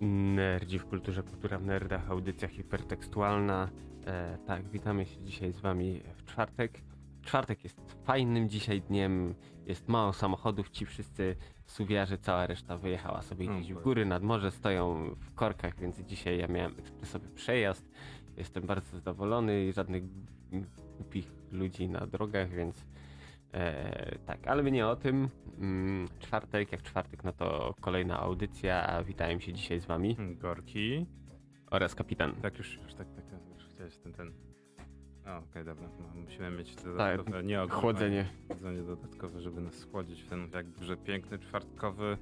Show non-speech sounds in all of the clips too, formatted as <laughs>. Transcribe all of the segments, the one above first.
Nerdzi w kulturze, kultura w nerdach, audycja hipertekstualna. E, tak, witamy się dzisiaj z wami w czwartek. Czwartek jest fajnym dzisiaj dniem, jest mało samochodów, ci wszyscy suwiarze, cała reszta wyjechała sobie No, gdzieś w tak. góry nad morze, stoją w korkach, więc dzisiaj ja miałem ekspresowy przejazd. Jestem bardzo zadowolony i żadnych głupich ludzi na drogach, więc e, tak, ale my nie o tym. Mm, czwartek, jak czwartek, no to kolejna audycja, a witałem się dzisiaj z wami Gorki. oraz kapitan. Tak już, już tak, tak, tak, już chciałeś ten, ten. O, okej, dobra. No, musimy mieć Tak, dodatkowe, nie ogólne, Chłodzenie. Chłodzenie dodatkowe, żeby nas schłodzić w ten jakże piękny, czwartkowy.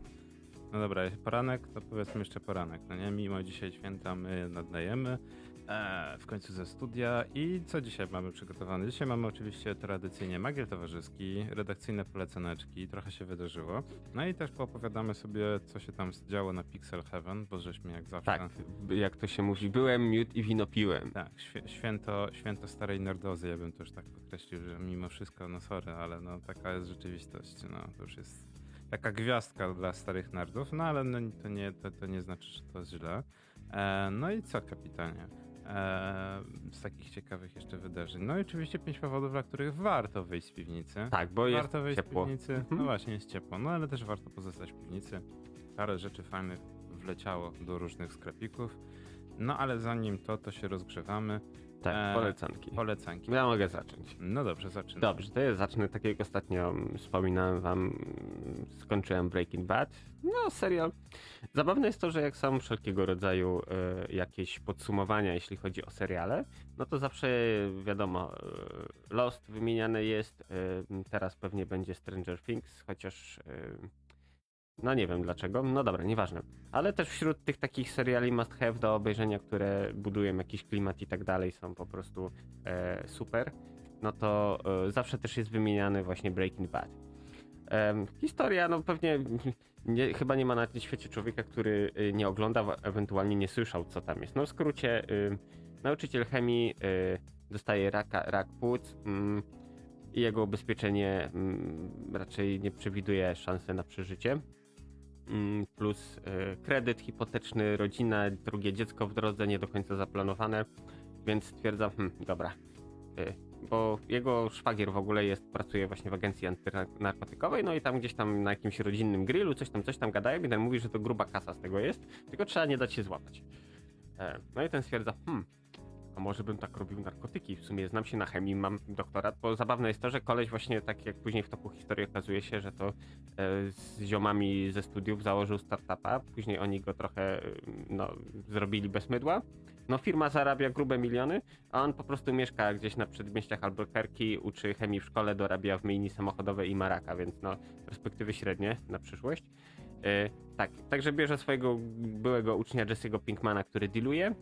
No dobra, poranek, to powiedzmy jeszcze poranek. No nie, mimo dzisiaj święta my nadajemy. E, w końcu ze studia. I co dzisiaj mamy przygotowane? Dzisiaj mamy oczywiście tradycyjnie magiel towarzyski, redakcyjne poleceneczki, trochę się wydarzyło. No i też poopowiadamy sobie, co się tam działo na Pixel Heaven, bo żeśmy jak zawsze... Tak, jak to się mówi, byłem miód i wino piłem. Tak, święto, święto starej nerdozy, ja bym też tak podkreślił, że mimo wszystko, no sorry, ale no taka jest rzeczywistość, no to już jest taka gwiazdka dla starych nerdów, no ale no, to, nie, to, to nie znaczy, że to jest źle. E, no i co, kapitanie? Z takich ciekawych jeszcze wydarzeń. No i oczywiście pięć powodów, dla których warto wyjść z piwnicy. Tak, bo jest warto wyjść ciepło. z piwnicy. Mhm. No właśnie, jest ciepło, no ale też warto pozostać w piwnicy. Parę rzeczy fajnych wleciało do różnych sklepików. No ale zanim to, to się rozgrzewamy. Tak, E, polecanki. Polecanki. Ja mogę zacząć. No dobrze, zaczynamy. Dobrze, to ja zacznę tak jak ostatnio wspominałem wam, skończyłem Breaking Bad. No, serial. Zabawne jest to, że jak są wszelkiego rodzaju e, jakieś podsumowania, jeśli chodzi o seriale, no to zawsze wiadomo, e, Lost wymieniane jest, e, teraz pewnie będzie Stranger Things, chociaż e, no nie wiem dlaczego, no dobra, nieważne. Ale też wśród tych takich seriali must have do obejrzenia, które budują jakiś klimat i tak dalej, są po prostu e, super, no to e, zawsze też jest wymieniany właśnie Breaking Bad. Em, historia, no pewnie nie, chyba nie ma na tym świecie człowieka, który y, nie oglądał, ewentualnie nie słyszał, co tam jest. No w skrócie, y, nauczyciel chemii dostaje raka, rak płuc mm, i jego ubezpieczenie mm, raczej nie przewiduje szansy na przeżycie. Mm, Plus y, kredyt hipoteczny, rodzina, drugie dziecko w drodze, nie do końca zaplanowane, więc stwierdzam, hmm, dobra, y, bo jego szwagier w ogóle jest, pracuje właśnie w agencji antynarkotykowej, no i tam gdzieś tam na jakimś rodzinnym grillu coś tam, coś tam gadają i ten mówi, że to gruba kasa z tego jest, tylko trzeba nie dać się złapać. E, No i ten stwierdza, hmm, a może bym tak robił narkotyki, w sumie znam się na chemii, mam doktorat, bo zabawne jest to, że koleś właśnie tak jak później w toku historii okazuje się, że to e, z ziomami ze studiów założył startupa, później oni go trochę e, no, zrobili bez mydła, no firma zarabia grube miliony, a on po prostu mieszka gdzieś na przedmieściach Albuquerque, uczy chemii w szkole, dorabia w myjni samochodowej i maraka, więc no perspektywy średnie na przyszłość. E, tak, także bierze swojego byłego ucznia Jesse'ego Pinkmana, który dealuje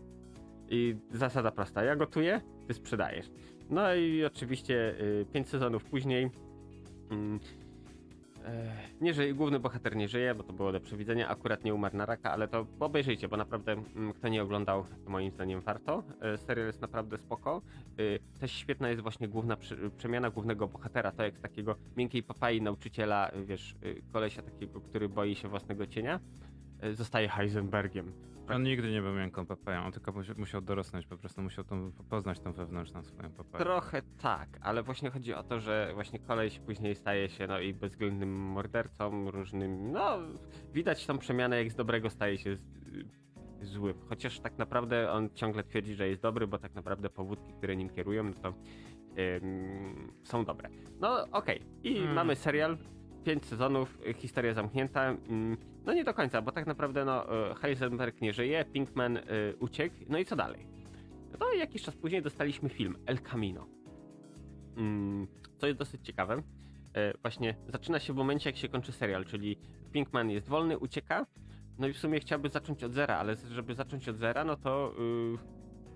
i zasada prosta, ja gotuję, ty sprzedajesz. No i oczywiście y, pięć sezonów później mm, e, nie żyje, główny bohater nie żyje, bo to było do przewidzenia, akurat nie umarł na raka, ale to obejrzyjcie, bo naprawdę mm, kto nie oglądał, moim zdaniem warto. E, Serial jest naprawdę spoko. Y, Też świetna jest właśnie główna przemiana głównego bohatera, to jak z takiego miękkiej papai nauczyciela, wiesz, y, kolesia takiego, który boi się własnego cienia, zostaje Heisenbergiem. On nigdy nie był miękką papają, on tylko musi- musiał dorosnąć, po prostu musiał tą, poznać tą wewnętrzną swoją papaję. Trochę tak, ale właśnie chodzi o to, że właśnie koleś później staje się no i bezwzględnym mordercą, różnym, no widać tą przemianę, jak z dobrego staje się z, y, złym. Chociaż tak naprawdę on ciągle twierdzi, że jest dobry, bo tak naprawdę powódki, które nim kierują, no to ym, są dobre. No okej, i Hmm. mamy serial, pięć sezonów, y, historia zamknięta. Ym, no nie do końca, bo tak naprawdę no y, Heisenberg nie żyje, Pinkman y, uciekł, no i co dalej? No i jakiś czas później dostaliśmy film El Camino. Mm, co jest dosyć ciekawe. Właśnie zaczyna się w momencie, jak się kończy serial, czyli Pinkman jest wolny, ucieka. No i w sumie chciałby zacząć od zera, ale żeby zacząć od zera, no to yy,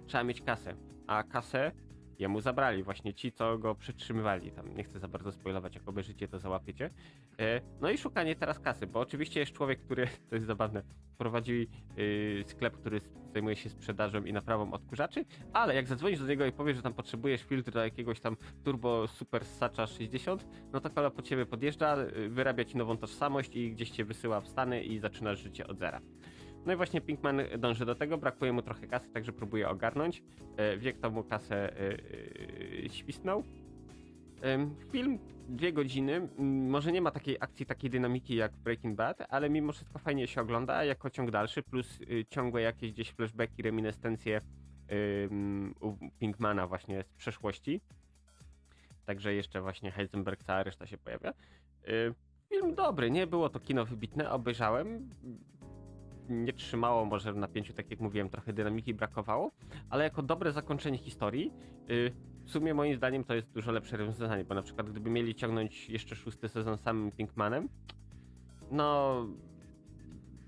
trzeba mieć kasę. A kasę jemu zabrali, właśnie ci, co go przytrzymywali. Tam nie chcę za bardzo spoilować, jak obejrzycie, to załapiecie. E, No i szukanie teraz kasy, bo oczywiście jest człowiek, który, <laughs> to jest zabawne, prowadzi yy, sklep, który zajmuje się sprzedażą i naprawą odkurzaczy, ale jak zadzwonisz do niego i powiesz, że tam potrzebujesz filtr do jakiegoś tam turbo super sacza 60, no to kola po ciebie podjeżdża, y, wyrabia ci nową tożsamość i gdzieś cię wysyła w Stany i zaczynasz życie od zera. No i właśnie Pinkman dąży do tego, brakuje mu trochę kasy, także próbuje ogarnąć. E, Wiek to mu kasę e, e, świsnął. Film dwie godziny, może nie ma takiej akcji, takiej dynamiki jak Breaking Bad, ale mimo wszystko fajnie się ogląda jako ciąg dalszy, plus y, ciągłe jakieś gdzieś flashbacki, reminiscencje u Pinkmana właśnie z przeszłości. Także jeszcze właśnie Heisenberg, cała reszta się pojawia. Y, Film dobry, nie było to kino wybitne, obejrzałem. Nie trzymało może w napięciu, tak jak mówiłem, trochę dynamiki brakowało, ale jako dobre zakończenie historii, y, w sumie moim zdaniem to jest dużo lepsze rozwiązanie, bo na przykład gdyby mieli ciągnąć jeszcze szósty sezon samym Pinkmanem, no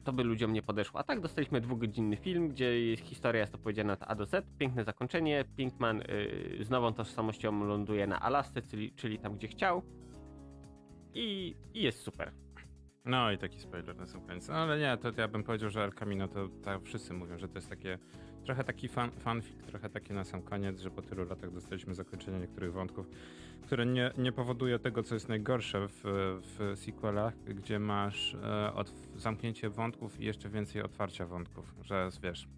to by ludziom nie podeszło. A tak dostaliśmy dwugodzinny film, gdzie historia jest opowiedziana od A do Z, piękne zakończenie, Pinkman y, z nową tożsamością ląduje na Alasce, czyli, czyli tam gdzie chciał i, i jest super. No i taki spoiler na sam koniec. No, ale nie, to ja bym powiedział, że El Camino to tak wszyscy mówią, że to jest takie trochę taki fan, fanfic, trochę taki na sam koniec, że po tylu latach dostaliśmy zakończenie niektórych wątków, które nie, nie powoduje tego, co jest najgorsze w, w sequelach, gdzie masz e, od, zamknięcie wątków i jeszcze więcej otwarcia wątków, że wiesz,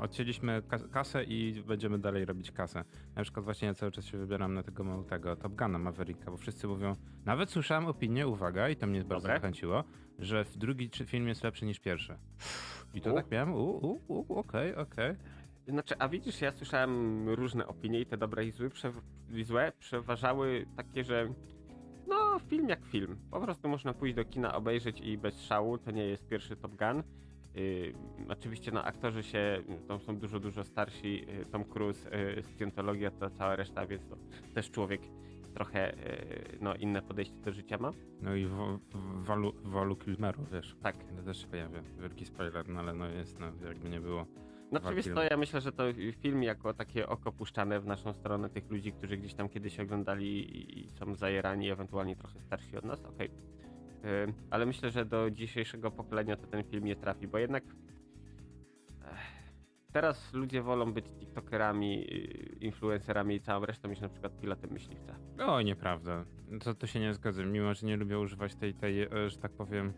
odcięliśmy kas- kasę i będziemy dalej robić kasę. Na przykład właśnie ja cały czas się wybieram na tego małego Top Guna Mavericka, bo wszyscy mówią, nawet słyszałem opinię, uwaga, i to mnie bardzo Dobre. zachęciło, że drugi film jest lepszy niż pierwszy. I to U. tak miałem, u, u, okej, okej. Znaczy, a widzisz, ja słyszałem różne opinie i te dobre i złe, i złe przeważały takie, że no, film jak film. Po prostu można pójść do kina, obejrzeć i bez szału. To nie jest pierwszy Top Gun. Yy, oczywiście no, aktorzy się, to są dużo, dużo starsi. Yy, Tom Cruise, yy, Scientologia, to cała reszta, więc to też człowiek trochę yy, no, inne podejście do życia ma. No i w, w, walu, walu Kilmeru, wiesz. Tak. To też się pojawia. Wielki spoiler, no ale no jest, no jakby nie było. Wiesz co, Kilmer. ja myślę, że to film jako takie oko puszczane w naszą stronę tych ludzi, którzy gdzieś tam kiedyś oglądali i- są zajerani, ewentualnie trochę starsi od nas, okej. Ym, Ale myślę, że do dzisiejszego pokolenia to ten film nie trafi, bo jednak teraz ludzie wolą być tiktokerami, y, influencerami i całą resztą niż na przykład pilotem myśliwca. Oj, nieprawda. To, to się nie zgodzę. Mimo, że nie lubię używać tej, tej, e, że tak powiem,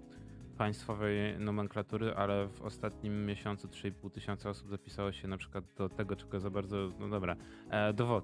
państwowej nomenklatury, ale w ostatnim miesiącu 3,5 tysiąca osób zapisało się na przykład do tego, czego za bardzo, no dobra, e, do.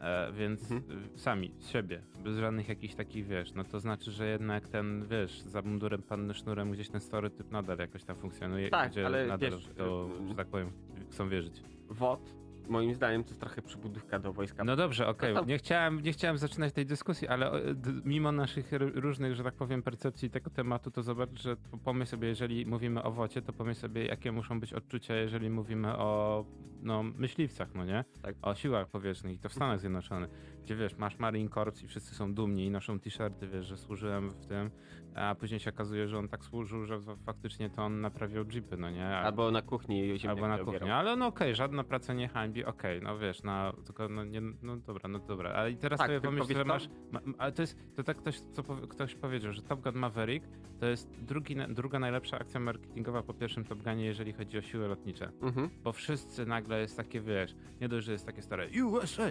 E, więc Mhm. e, sami, z siebie, bez żadnych jakichś takich, wiesz, no to znaczy, że jednak ten, wiesz, za mundurem panny sznurem gdzieś ten stereotyp nadal jakoś tam funkcjonuje, Tak, gdzie ale nadal wiesz, to, y, że tak powiem, chcą wierzyć. WOT, moim zdaniem, to jest trochę przybudówka do wojska. No dobrze, okej. Tam- <laughs> Nie, chciałem, nie chciałem zaczynać tej dyskusji, ale d- mimo naszych różnych, że tak powiem, percepcji tego tematu, to zobacz, że pomyśl sobie, jeżeli mówimy o wocie, to pomyśl sobie, jakie muszą być odczucia, jeżeli mówimy o no, myśliwcach, no nie? Tak. O siłach powietrznych i to w Stanach Zjednoczonych, gdzie wiesz, masz Marine Corps i wszyscy są dumni i noszą t-shirty, wiesz, że służyłem w tym, a później się okazuje, że on tak służył, że fa- faktycznie to on naprawiał jeepy, no nie? Albo na kuchni Albo na kuchni, ale no okej, żadna praca nie hańbi, okej, no wiesz, no tylko no nie, no dobra, no dobra, ale i teraz Tak, sobie pomyśl, że masz, ma, ale to jest, to tak ktoś, co powie, ktoś powiedział, że Top Gun Maverick to jest drugi, druga najlepsza akcja marketingowa po pierwszym Top Gunie, jeżeli chodzi o siły lotnicze, Mhm. bo wszyscy nagle jest takie, wiesz, nie dość, że jest takie stare USA,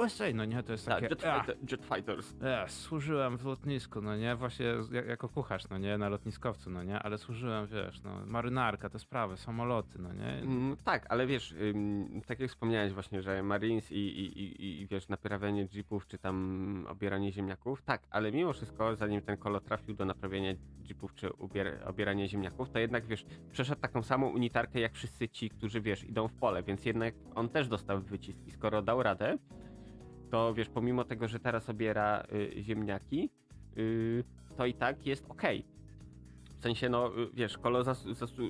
USA, no nie, to jest Tak, takie, jet, "Ah, fighter, jet Fighters. ja, służyłem w lotnisku, no nie, właśnie jak, jako kucharz, no nie, na lotniskowcu, no nie, ale służyłem, wiesz, no, marynarka, te sprawy, samoloty, no nie, Mm, tak, ale wiesz, ym, tak jak wspomniałeś właśnie, że Marines i, i, i, i wiesz, naprawianie jeepów, czy tam obieranie ziemniaków, tak, ale mimo wszystko, zanim ten kolo trafił do naprawiania jeepów, czy ubier, obierania ziemniaków, to jednak, wiesz, przeszedł taką samą unitarkę, jak wszyscy ci, którzy, wiesz, idą w pole, więc jednak on też dostał wycisk i skoro dał radę, to wiesz, pomimo tego, że teraz obiera y, ziemniaki, y, to i tak jest okej. W sensie, no y, wiesz, Kolo zas,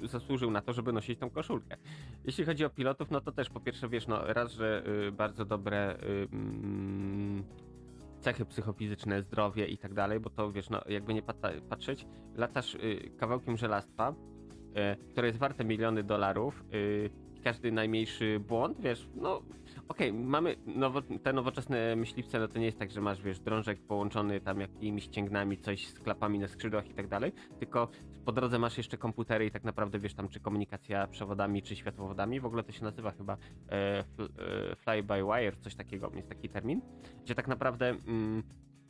zasłużył na to, żeby nosić tą koszulkę. Jeśli chodzi o pilotów, no to też po pierwsze, wiesz, no raz, że y, bardzo dobre mm, cechy psychofizyczne, zdrowie i tak dalej, bo to wiesz, no jakby nie pata- patrzeć, latasz y, kawałkiem żelastwa, y, które jest warte miliony dolarów, każdy najmniejszy błąd, wiesz, no okej, mamy nowo, te nowoczesne myśliwce, no to nie jest tak, że masz, wiesz, drążek połączony tam jakimiś ścięgnami, coś z klapami na skrzydłach i tak dalej, tylko po drodze masz jeszcze komputery i tak naprawdę wiesz tam, czy komunikacja przewodami, czy światłowodami, w ogóle to się nazywa chyba e, e, fly by wire, coś takiego, jest taki termin, gdzie tak naprawdę mm,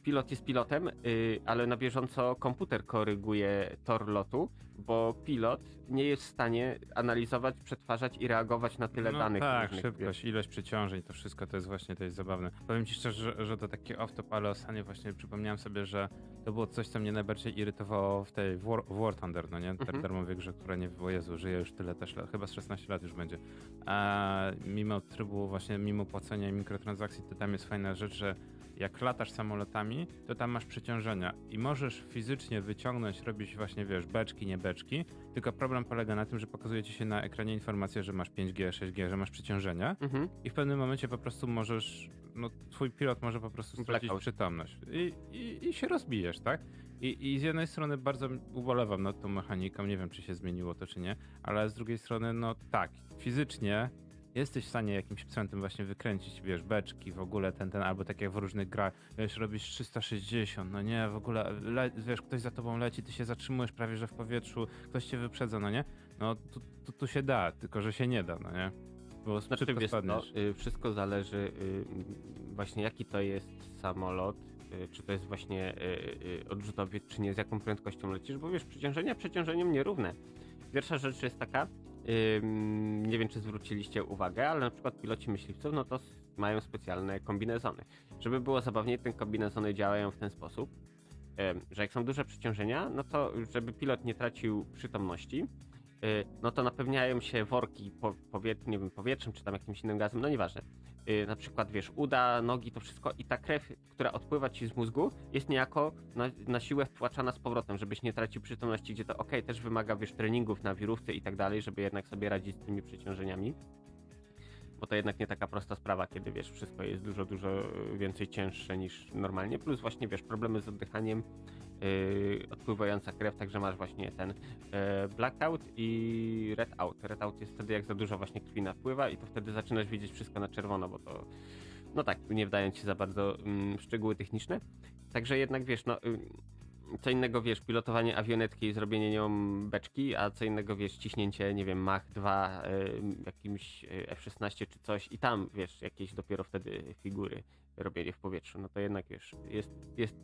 pilot jest pilotem, y, ale na bieżąco komputer koryguje tor lotu, bo pilot nie jest w stanie analizować, przetwarzać i reagować na tyle no danych. Tak, różnych, szybkość, ilość przeciążeń, to wszystko to jest właśnie to jest zabawne. Powiem ci szczerze, że, że to takie off-top, ale o Sanie właśnie przypomniałem sobie, że to było coś, co mnie najbardziej irytowało w tej War, War Thunder, no nie? Mhm. Darmowej grze, która nie, o Jezu, żyje już tyle też lat, chyba z 16 lat już będzie. A mimo trybu właśnie, mimo płacenia i mikrotransakcji, to tam jest fajna rzecz, że jak latasz samolotami, to tam masz przeciążenia i możesz fizycznie wyciągnąć, robić właśnie, wiesz, beczki, nie beczki, tylko problem polega na tym, że pokazuje ci się na ekranie informacja, że masz 5G, 6G, że masz przeciążenia mhm. i w pewnym momencie po prostu możesz, no twój pilot może po prostu stracić Blackout. przytomność I, i, i się rozbijesz, tak? I, I z jednej strony bardzo ubolewam nad tą mechaniką, nie wiem czy się zmieniło to czy nie, ale z drugiej strony, no tak, fizycznie jesteś w stanie jakimś sprzętem właśnie wykręcić, wiesz, beczki, w ogóle ten, ten, albo tak jak w różnych grach, wiesz, robisz 360, no nie, w ogóle, le, wiesz, ktoś za tobą leci, ty się zatrzymujesz prawie, że w powietrzu, ktoś cię wyprzedza, no nie? No, tu, tu, tu się da, tylko że się nie da, no nie? Bo znaczy, wiesz, no, y, wszystko zależy y, właśnie jaki to jest samolot, y, czy to jest właśnie odrzutowiec, czy nie, z jaką prędkością lecisz, bo wiesz, przeciążenie przeciążeniem nierówne. Pierwsza rzecz jest taka, nie wiem, czy zwróciliście uwagę, ale na przykład piloci myśliwców, no to mają specjalne kombinezony. Żeby było zabawniej, te kombinezony działają w ten sposób, że jak są duże przeciążenia, no to żeby pilot nie tracił przytomności, no to napełniają się worki powiet, nie wiem, powietrzem czy tam jakimś innym gazem, no nieważne. Y, na przykład, wiesz, uda, nogi, to wszystko i ta krew, która odpływa ci z mózgu, jest niejako na, na siłę wtłaczana z powrotem, żebyś nie tracił przytomności, gdzie to ok, też wymaga, wiesz, treningów na wirówce i tak dalej, żeby jednak sobie radzić z tymi przeciążeniami. Bo to jednak nie taka prosta sprawa, kiedy wiesz, wszystko jest dużo, dużo więcej cięższe niż normalnie. Plus właśnie, wiesz, problemy z oddychaniem, yy, odpływająca krew, także masz właśnie ten yy, blackout i red out. Red out jest wtedy jak za dużo właśnie krwi napływa i to wtedy zaczynasz widzieć wszystko na czerwono, bo to no tak, nie wdając się za bardzo mm, szczegóły techniczne. Także jednak wiesz, no y, co innego wiesz, pilotowanie awionetki i zrobienie nią beczki, a co innego wiesz, ciśnięcie, nie wiem, Mach 2 y, jakimś y, F-16 czy coś i tam wiesz, jakieś dopiero wtedy figury robienie w powietrzu. No to jednak wiesz, jest, jest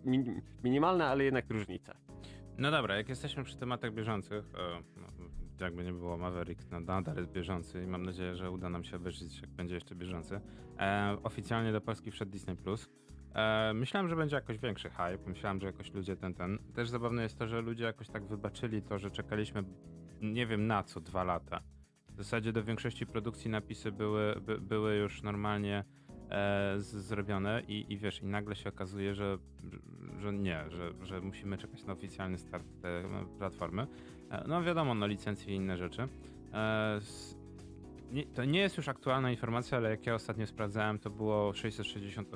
minimalna, ale jednak różnica. No dobra, jak jesteśmy przy tematach bieżących, no, jakby nie było Maverick nadal jest bieżący i mam nadzieję, że uda nam się obejrzeć, jak będzie jeszcze bieżący. E, oficjalnie do Polski wszedł Disney+. Plus. E, myślałem, że będzie jakoś większy hype, myślałem, że jakoś ludzie ten, ten. Też zabawne jest to, że ludzie jakoś tak wybaczyli to, że czekaliśmy nie wiem na co, dwa lata. W zasadzie do większości produkcji napisy były, by, były już normalnie e, z, zrobione i, i wiesz, i nagle się okazuje, że, że nie, że, że musimy czekać na oficjalny start tej platformy. E, no wiadomo, no licencje i inne rzeczy. E, nie, to nie jest już aktualna informacja, ale jak ja ostatnio sprawdzałem, to było 660,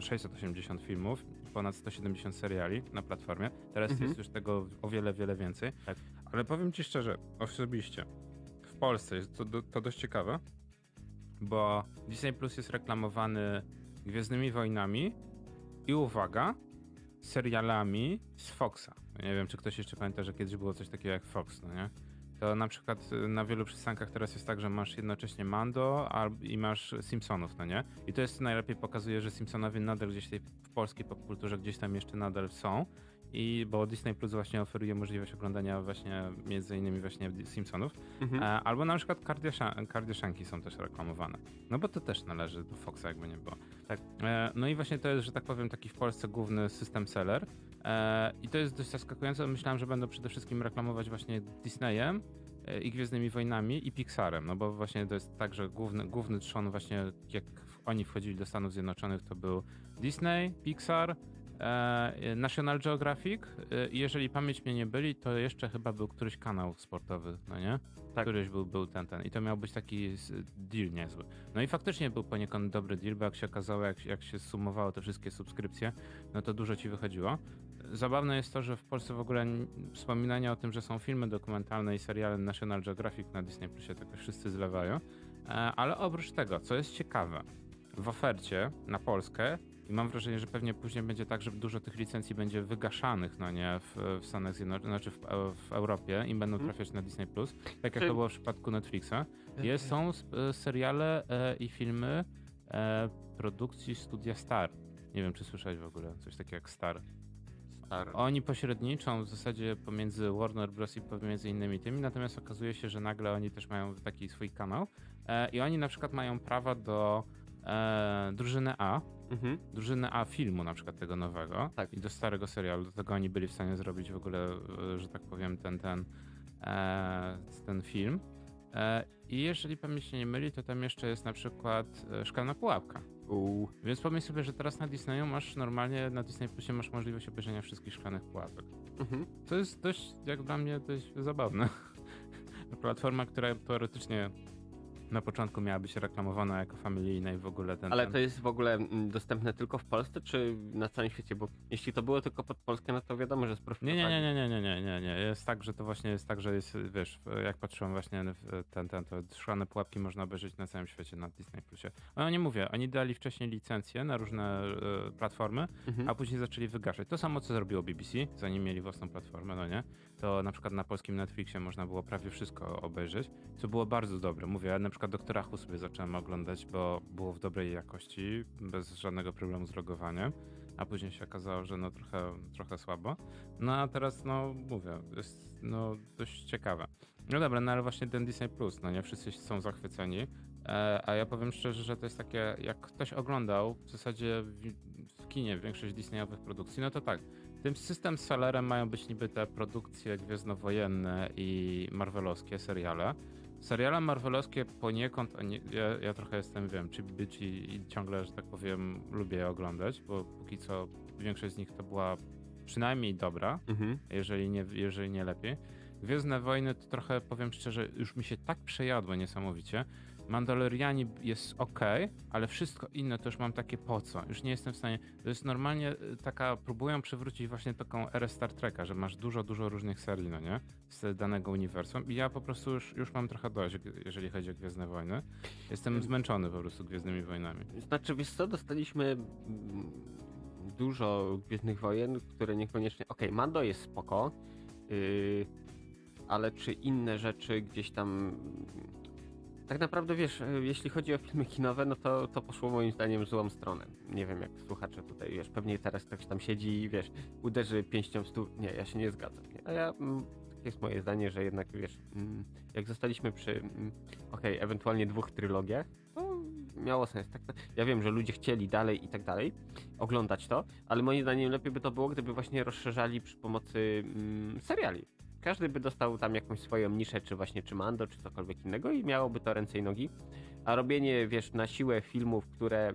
680 e, filmów, ponad 170 seriali na platformie. Teraz mhm. jest już tego o wiele, wiele więcej. Tak. Ale powiem ci szczerze, osobiście, w Polsce jest to, to dość ciekawe, bo Disney Plus jest reklamowany Gwiezdnymi Wojnami i uwaga, serialami z Foxa. Nie wiem, czy ktoś jeszcze pamięta, że kiedyś było coś takiego jak Fox, no nie? To na przykład y, na wielu przystankach teraz jest tak, że masz jednocześnie Mando i masz Simpsonów, no nie? I to jest najlepiej pokazuje, że Simpsonowie nadal gdzieś w polskiej popkulturze gdzieś tam jeszcze nadal są. I bo Disney Plus właśnie oferuje możliwość oglądania właśnie między innymi właśnie Simpsonów. Mhm. E, albo na przykład Kardashianki są też reklamowane. No bo to też należy do Foxa, jakby nie było. Tak. E, no i właśnie to jest, że tak powiem, taki w Polsce główny system seller. E, I to jest dość zaskakujące. Myślałem, że będą przede wszystkim reklamować właśnie Disneyem i Gwiezdnymi Wojnami i Pixarem, no bo właśnie to jest tak, że główny, główny trzon właśnie jak oni wchodzili do Stanów Zjednoczonych to był Disney, Pixar, National Geographic i jeżeli pamięć mnie nie byli, to jeszcze chyba był któryś kanał sportowy, no nie? Tak. Któryś był, był ten, ten i to miał być taki deal niezły. No i faktycznie był poniekąd dobry deal, bo jak się okazało, jak, jak się sumowało te wszystkie subskrypcje, no to dużo ci wychodziło zabawne jest to, że w Polsce w ogóle wspominanie o tym, że są filmy dokumentalne i seriale National Geographic na Disney Plusie, tylko wszyscy zlewają. E, ale oprócz tego, co jest ciekawe, w ofercie na Polskę i mam wrażenie, że pewnie później będzie tak, że dużo tych licencji będzie wygaszanych, no nie, w, w Stanach Zjednoczonych, znaczy w, w, Europie i będą mhm. trafiać na Disney+, Plus, tak jak to było w przypadku Netflixa. Jest, są seriale e, i filmy e, produkcji Studia Star Nie wiem, czy słyszałeś w ogóle coś takiego jak Star. Star. Oni pośredniczą w zasadzie pomiędzy Warner Bros. i pomiędzy innymi tymi, natomiast okazuje się, że nagle oni też mają taki swój kanał e, i oni na przykład mają prawa do e, drużyny A, Mhm. drużyny A filmu na przykład tego nowego Tak. i do starego serialu. Do tego oni byli w stanie zrobić w ogóle, e, że tak powiem, ten, ten, e, ten film. E, I jeżeli pamięć się nie myli, to tam jeszcze jest na przykład e, Szklana Pułapka. U. Więc pomyśl sobie, że teraz na Disneyu masz normalnie, na Disney Plusie masz możliwość obejrzenia wszystkich Szklanych Pułapek. Mhm. To jest dość, jak dla mnie, dość zabawne. <laughs> Platforma, która teoretycznie na początku miała być reklamowana jako familijna i w ogóle ten... Ale ten... to jest w ogóle mm, dostępne tylko w Polsce, czy na całym świecie? Bo jeśli to było tylko pod Polskę, no to wiadomo, że Nie, sprofitowali. nie, nie, nie, nie, nie, nie, nie. Jest tak, że to właśnie jest tak, że jest, wiesz, jak patrzyłem właśnie ten, ten, to szklane pułapki można obejrzeć na całym świecie na Disney Plusie. Ale nie mówię, oni dali wcześniej licencje na różne e, platformy, Mhm. a później zaczęli wygaszać. To samo, co zrobiło BBC, zanim mieli własną platformę, no nie? To na przykład na polskim Netflixie można było prawie wszystko obejrzeć, co było bardzo dobre. Mówię, ja na przykład Doktora Who sobie zacząłem oglądać, bo było w dobrej jakości, bez żadnego problemu z logowaniem, a później się okazało, że no trochę, trochę słabo. No a teraz, no mówię, jest no dość ciekawe. No dobra, no ale właśnie ten Disney Plus, no nie? Wszyscy są zachwyceni. E, a ja powiem szczerze, że to jest takie, jak ktoś oglądał w zasadzie w, w kinie większość Disneyowych produkcji, no to tak. Tym system sellerem mają być niby te produkcje gwiezdnowojenne i marvelowskie seriale. Seriale marvelowskie poniekąd, ja, ja trochę jestem, wiem, czy być i, i ciągle, że tak powiem, lubię je oglądać, bo póki co większość z nich to była przynajmniej dobra, Mhm. jeżeli nie, jeżeli nie lepiej. Gwiezdne Wojny to trochę, powiem szczerze, już mi się tak przejadły niesamowicie. Mandaloriani jest ok, ale wszystko inne to już mam takie po co. Już nie jestem w stanie. To jest normalnie y, taka. Próbują przywrócić właśnie taką erę Star Treka, że masz dużo, dużo różnych serii, no nie? Z danego uniwersum. I ja po prostu już, już mam trochę dość, jeżeli chodzi o Gwiezdne Wojny. Jestem zmęczony po prostu Gwiezdnymi Wojnami. Znaczy, wiesz co, dostaliśmy mm, dużo Gwiezdnych Wojen, które niekoniecznie... Okej, Mando jest spoko, yy, ale czy inne rzeczy gdzieś tam... Tak naprawdę, wiesz, yy, jeśli chodzi o filmy kinowe, no to, to poszło moim zdaniem w złą stronę. Nie wiem, jak słuchacze tutaj, wiesz, pewnie teraz ktoś tam siedzi i, wiesz, uderzy pięścią w stół. Nie, ja się nie zgadzam. Nie? A ja... Mm, takie jest moje zdanie, że jednak, wiesz, mm, jak zostaliśmy przy, mm, okej, ewentualnie dwóch trylogiach, to miało sens. Tak, ja wiem, że ludzie chcieli dalej i tak dalej oglądać to, ale moim zdaniem lepiej by to było, gdyby właśnie rozszerzali przy pomocy mm, seriali. Każdy by dostał tam jakąś swoją niszę, czy właśnie czy Mando, czy cokolwiek innego i miałoby to ręce i nogi. A robienie, wiesz, na siłę filmów, które...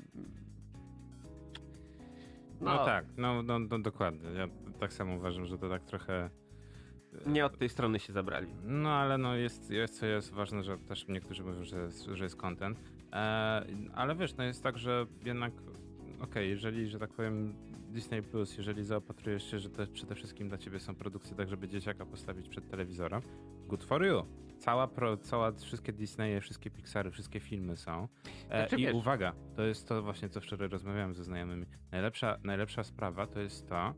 No, tak, no, no, no dokładnie. Ja tak samo uważam, że to tak trochę. Nie od tej strony się zabrali. No ale no jest, jest co jest ważne, że też niektórzy mówią, że jest, że jest content. E, ale wiesz, no jest tak, że jednak okej, jeżeli, że tak powiem, Disney Plus, jeżeli zaopatrujesz się, że te, przede wszystkim dla ciebie są produkcje tak, żeby dzieciaka postawić przed telewizorem, good for you. Cała, pro, cała wszystkie Disneye, wszystkie Pixary, wszystkie filmy są. E, Znaczy, I wiesz- uwaga, to jest to właśnie, co wczoraj rozmawiałem ze znajomymi. Najlepsza, najlepsza sprawa to jest to,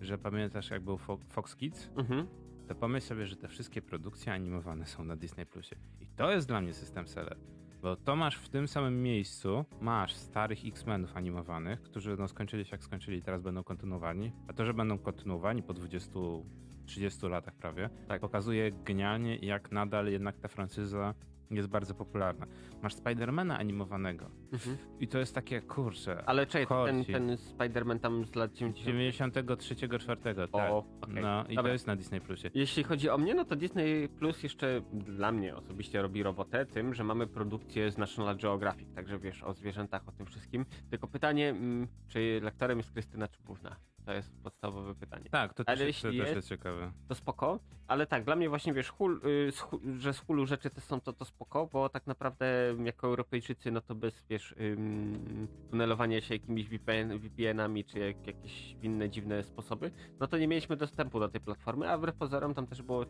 że pamiętasz jak był Fo- Fox Kids? Mhm. to pomyśl sobie, że te wszystkie produkcje animowane są na Disney Plusie. I to jest dla mnie system seller. Bo to masz w tym samym miejscu, masz starych X-Menów animowanych, którzy no skończyli się jak skończyli, teraz będą kontynuowani. A to, że będą kontynuowani po 20-30 latach prawie, Tak. pokazuje genialnie, jak nadal jednak ta franczyza jest bardzo popularna. Masz Spidermana animowanego Mhm. i to jest takie, kurczę, Ale czekaj, ten, ten Spider-Man tam z lat 90. 93-4, tak. O, okej. No i Dobra. to jest na Disney Plusie. Jeśli chodzi o mnie, no to Disney Plus jeszcze dla mnie osobiście robi robotę tym, że mamy produkcję z National Geographic, także wiesz, o zwierzętach, o tym wszystkim. Tylko pytanie, mm, czy lektorem jest Krystyna Czubówna? To jest podstawowe pytanie. Tak, to Ale też, jest, to jeśli też jest- jest ciekawe. To spoko, ale tak, dla mnie właśnie, wiesz, hul, y, że z hulu rzeczy te są to, to spoko, bo tak naprawdę jako Europejczycy, no to bez, wiesz, ym, tunelowania się jakimiś VPN, VPN-ami, czy jak, jakieś inne dziwne sposoby, no to nie mieliśmy dostępu do tej platformy, a wbrew pozorom tam też było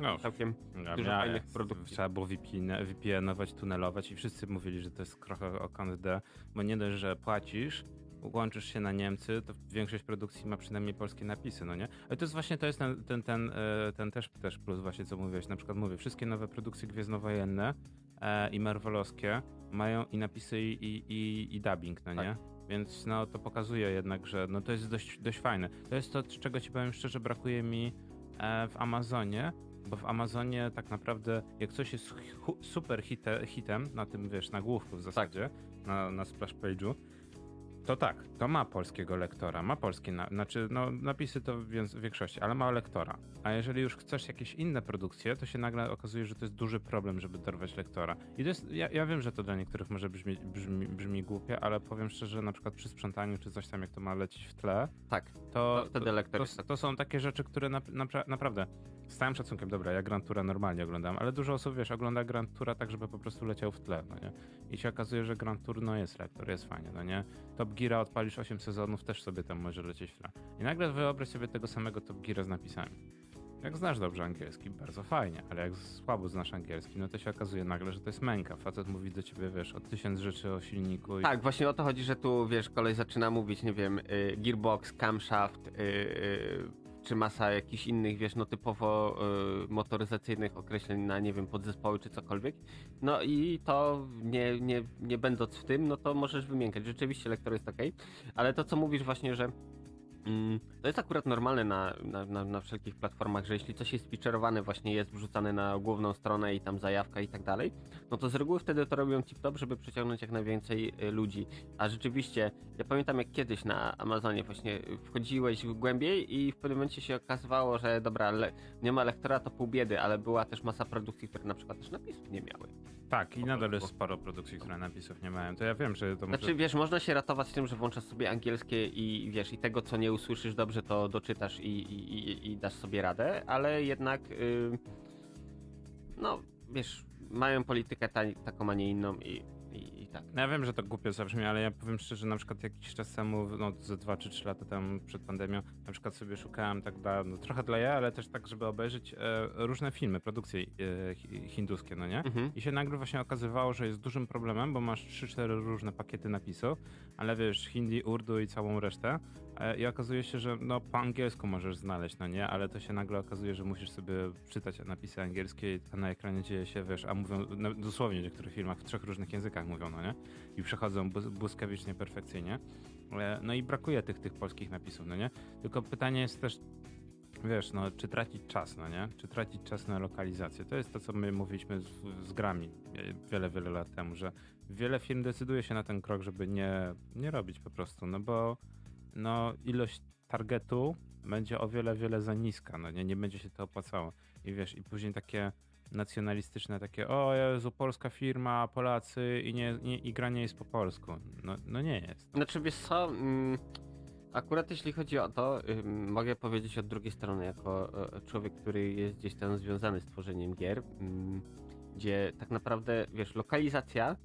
No. całkiem Ja Dużo miałem- fajnych produkcji. Trzeba było VPN, VPN-ować, tunelować i wszyscy mówili, że to jest trochę o D, bo nie dość, że płacisz, łączysz się na Niemcy, to większość produkcji ma przynajmniej polskie napisy, no nie? Ale to jest właśnie, to jest ten, ten, ten, e, ten też, też plus właśnie, co mówiłeś. Na przykład mówię, wszystkie nowe produkcje gwiezdnowojenne e, i marvelowskie mają i napisy i, i, i dubbing, no nie? Więc no to pokazuje jednak, że no to jest dość, dość fajne. To jest to, czego ci powiem szczerze, brakuje mi e, w Amazonie, bo w Amazonie tak naprawdę jak coś jest super hite, hitem na tym, wiesz, nagłówku w zasadzie, tak. na, na splash page'u, to tak, to ma polskiego lektora, ma polskie, na, znaczy no, napisy to w większości, ale ma lektora. A jeżeli już chcesz jakieś inne produkcje, to się nagle okazuje, że to jest duży problem, żeby dorwać lektora. I to jest, ja, ja wiem, że to dla niektórych może brzmi, brzmi, brzmi głupie, ale powiem szczerze, na przykład przy sprzątaniu czy coś tam, jak to ma lecieć w tle, tak, to, to to, to, to, są takie rzeczy, które na, na, naprawdę z całym szacunkiem, dobra, ja Grand Toura normalnie oglądam, ale dużo osób, wiesz, ogląda Grand Toura tak, żeby po prostu leciał w tle, no nie? I się okazuje, że Grand Tour, no jest lektor, jest fajnie, no nie? Top Geara odpalisz 8 sezonów, też sobie tam może lecieć tle. I nagle wyobraź sobie tego samego Top Geara z napisami. Jak znasz dobrze angielski, bardzo fajnie, ale jak słabo znasz angielski, no to się okazuje nagle, że to jest męka. Facet mówi do ciebie, wiesz, o tysiąc rzeczy o silniku. I... Tak, właśnie o to chodzi, że tu, wiesz, kolej zaczyna mówić, nie wiem, y, gearbox, camshaft, y, y, czy masa jakichś innych, wiesz, no typowo y, motoryzacyjnych określeń na, nie wiem, podzespoły czy cokolwiek. No i to nie, nie, nie będąc w tym, no to możesz wymiękać. Rzeczywiście lektor jest ok, ale to co mówisz właśnie, że to jest akurat normalne na, na, na, na, wszelkich platformach, że jeśli coś jest featureowane, właśnie jest wrzucane na główną stronę i tam zajawka i tak dalej, no to z reguły wtedy to robią tip-top, żeby przyciągnąć jak najwięcej y, ludzi. A rzeczywiście, ja pamiętam jak kiedyś na Amazonie właśnie wchodziłeś głębiej i w pewnym momencie się okazywało, że dobra, nie ma lektora to pół biedy, ale była też masa produkcji, które na przykład też napisów nie miały. Tak, i nadal jest sporo produkcji, które napisów nie mają. To ja wiem, że to może... Znaczy, wiesz, można się ratować tym, że włączasz sobie angielskie i wiesz, i tego, co nie usłyszysz dobrze, to doczytasz i, i, i, i dasz sobie radę, ale jednak yy, no, wiesz, mają politykę ta, taką, a nie inną i tak. No ja wiem, że to głupio zabrzmi, ale ja powiem szczerze, na przykład jakiś czas temu, no ze 2 czy 3 lata temu przed pandemią, na przykład sobie szukałem tak dla, no, trochę dla ja, ale też tak, żeby obejrzeć e, różne filmy, produkcje e, hinduskie, no nie? Mhm. I się nagle właśnie okazywało, że jest dużym problemem, bo masz 3-4 różne pakiety napisów, ale wiesz, hindi, urdu i całą resztę, I okazuje się, że no po angielsku możesz znaleźć, no nie, ale to się nagle okazuje, że musisz sobie czytać napisy angielskie, a na ekranie dzieje się, wiesz, a mówią no, dosłownie w niektórych filmach w trzech różnych językach mówią, no nie? I przechodzą błyskawicznie, perfekcyjnie. E, no i brakuje tych, tych polskich napisów, no nie? Tylko pytanie jest też, wiesz, no, czy tracić czas, no nie? Czy tracić czas na lokalizację? To jest to, co my mówiliśmy z, z grami e, wiele, wiele lat temu, że wiele firm decyduje się na ten krok, żeby nie, nie robić po prostu, no bo no ilość targetu będzie o wiele, wiele za niska, no nie, nie będzie się to opłacało. I wiesz, i później takie nacjonalistyczne, takie o Jezu, polska firma, Polacy i, nie, nie, i gra nie jest po polsku. No, no nie jest. Znaczy wiesz co, mm, akurat jeśli chodzi o to, mogę powiedzieć od drugiej strony, jako e, człowiek, który jest gdzieś tam związany z tworzeniem gier, mm, gdzie tak naprawdę, wiesz, lokalizacja,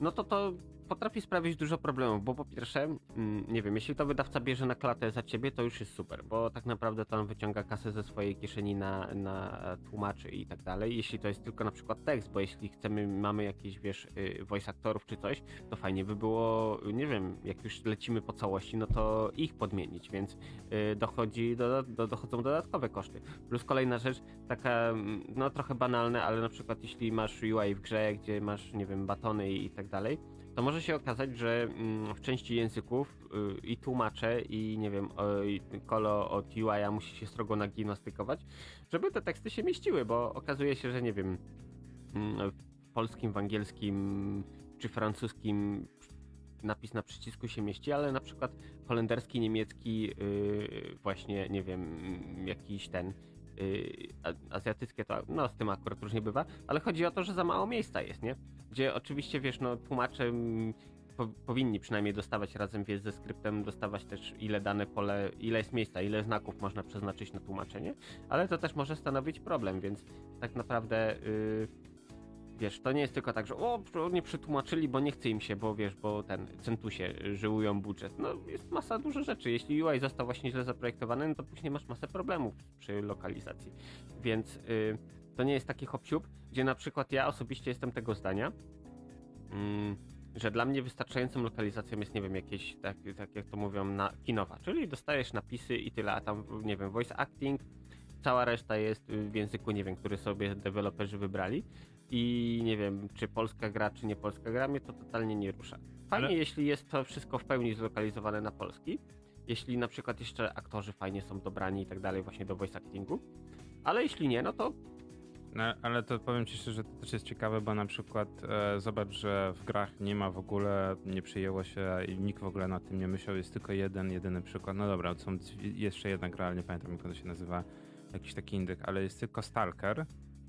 no to to potrafi sprawić dużo problemów, bo po pierwsze, mm, nie wiem, jeśli to wydawca bierze na klatę za ciebie, to już jest super, bo tak naprawdę to on wyciąga kasę ze swojej kieszeni na, na tłumaczy i tak dalej. Jeśli to jest tylko na przykład tekst, bo jeśli chcemy, mamy jakieś, wiesz, y, voice aktorów czy coś, to fajnie by było, nie wiem, jak już lecimy po całości, no to ich podmienić, więc y, dochodzi, do, do, dochodzą dodatkowe koszty. Plus kolejna rzecz, taka, mm, no trochę banalna, ale na przykład jeśli masz UI w grze, gdzie masz, nie wiem, batony i, i tak dalej, to może się okazać, że mm, w części języków y, i tłumacze i nie wiem, kolo od UI musi się strogo nagimnastykować, żeby te teksty się mieściły, bo okazuje się, że nie wiem, mm, w polskim, w angielskim czy francuskim napis na przycisku się mieści, ale na przykład holenderski, niemiecki, y, właśnie, nie wiem, jakiś ten azjatyckie to, no z tym akurat różnie bywa, ale chodzi o to, że za mało miejsca jest, nie? Gdzie oczywiście, wiesz, no tłumacze mm, po, powinni przynajmniej dostawać razem wiesz, ze skryptem, dostawać też ile dane pole, ile jest miejsca, ile znaków można przeznaczyć na tłumaczenie, ale to też może stanowić problem, więc tak naprawdę... Yy, wiesz, to nie jest tylko tak, że o, nie przetłumaczyli, bo nie chce im się, bo wiesz, bo ten centusie żyłują budżet. No jest masa dużo rzeczy. Jeśli UI został właśnie źle zaprojektowany, no to później masz masę problemów przy lokalizacji. Więc y, to nie jest taki hop gdzie na przykład ja osobiście jestem tego zdania, mm, że dla mnie wystarczającą lokalizacją jest, nie wiem, jakieś, tak, tak jak to mówią, na kinowa, czyli dostajesz napisy i tyle, a tam, nie wiem, voice acting, cała reszta jest w języku, nie wiem, który sobie deweloperzy wybrali i nie wiem, czy polska gra, czy nie polska gra, mnie to totalnie nie rusza. fajnie, Ale- jeśli jest to wszystko w pełni zlokalizowane na polski. Jeśli na przykład jeszcze aktorzy fajnie są dobrani i tak dalej właśnie do voice actingu. Ale jeśli nie, no to No, ale to powiem ci szczerze, to też jest ciekawe, bo na przykład e, zobacz, że w grach nie ma w ogóle, nie przyjęło się i nikt w ogóle nad tym nie myślał, jest tylko jeden, jedyny przykład. No dobra, są jeszcze jedna gra, ale nie pamiętam jak ona się nazywa, jakiś taki indyk, ale jest tylko Stalker,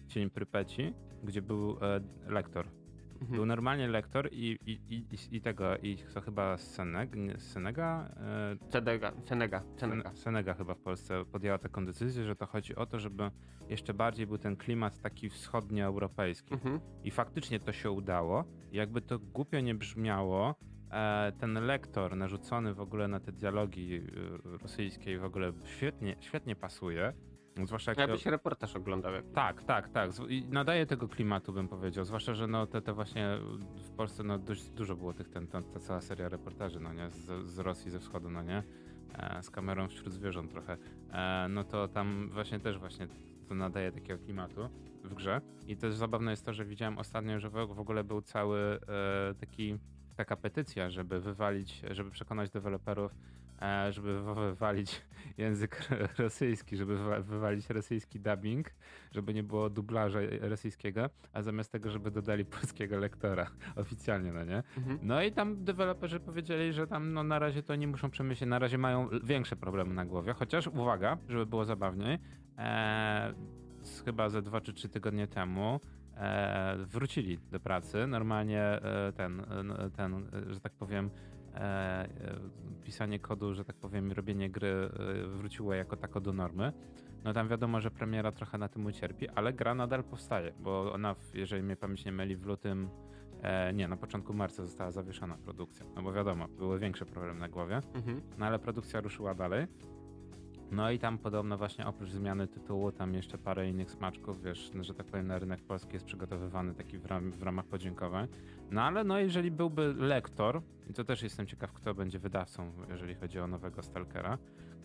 Cień Prypeci, gdzie był e, lektor. mhm. Był normalnie lektor i, i, i, i tego, i to chyba Seneg, nie, Senega? E, Senega, Senega, Senega. Sen- Senega chyba w Polsce podjęła taką decyzję, że to chodzi o to, żeby jeszcze bardziej był ten klimat taki wschodnioeuropejski. Mhm. I faktycznie to się udało. Jakby to głupio nie brzmiało, e, ten lektor narzucony w ogóle na te dialogi e, rosyjskie w ogóle świetnie, świetnie pasuje. Zwłaszcza jak to- Jakbyś reportaż oglądał. Jak... tak, tak, tak. I nadaje tego klimatu, bym powiedział. Zwłaszcza, że no te, te właśnie w Polsce no dość dużo było tych, ten, ten, ta cała seria reportaży, no nie, z, z Rosji, ze wschodu, no nie, e, z kamerą wśród zwierząt trochę. E, no to tam właśnie też właśnie to nadaje takiego klimatu w grze. I też zabawne jest to, że widziałem ostatnio, że w, ogóle był cały e, taki, taka petycja, żeby wywalić, żeby przekonać deweloperów, żeby wy- wywalić <laughs> język rosyjski, żeby wywa- wywalić rosyjski dubbing, żeby nie było dublaża rosyjskiego, a zamiast tego, żeby dodali polskiego lektora <laughs> oficjalnie, no nie? Mhm. No i tam deweloperzy powiedzieli, że tam no na razie to nie muszą przemyśleć, na razie mają większe problemy na głowie, chociaż uwaga, żeby było zabawniej, e, chyba ze dwa czy trzy tygodnie temu e, wrócili do pracy, normalnie e, ten, e, ten, e, że tak powiem, e, e, pisanie kodu, że tak powiem, robienie gry e, wróciło jako tako do normy. No tam wiadomo, że premiera trochę na tym ucierpi, ale gra nadal powstaje, bo ona, jeżeli mnie pamięć nie myli, w lutym, e, nie, na początku marca została zawieszona produkcja. No bo wiadomo, były większe problemy na głowie, Mhm. no ale produkcja ruszyła dalej. No i tam podobno właśnie oprócz zmiany tytułu, tam jeszcze parę innych smaczków, wiesz, no, że tak powiem na rynek polski jest przygotowywany taki w, ram, w ramach podziękowań. No ale no jeżeli byłby lektor, i to też jestem ciekaw, kto będzie wydawcą, jeżeli chodzi o nowego Stalkera,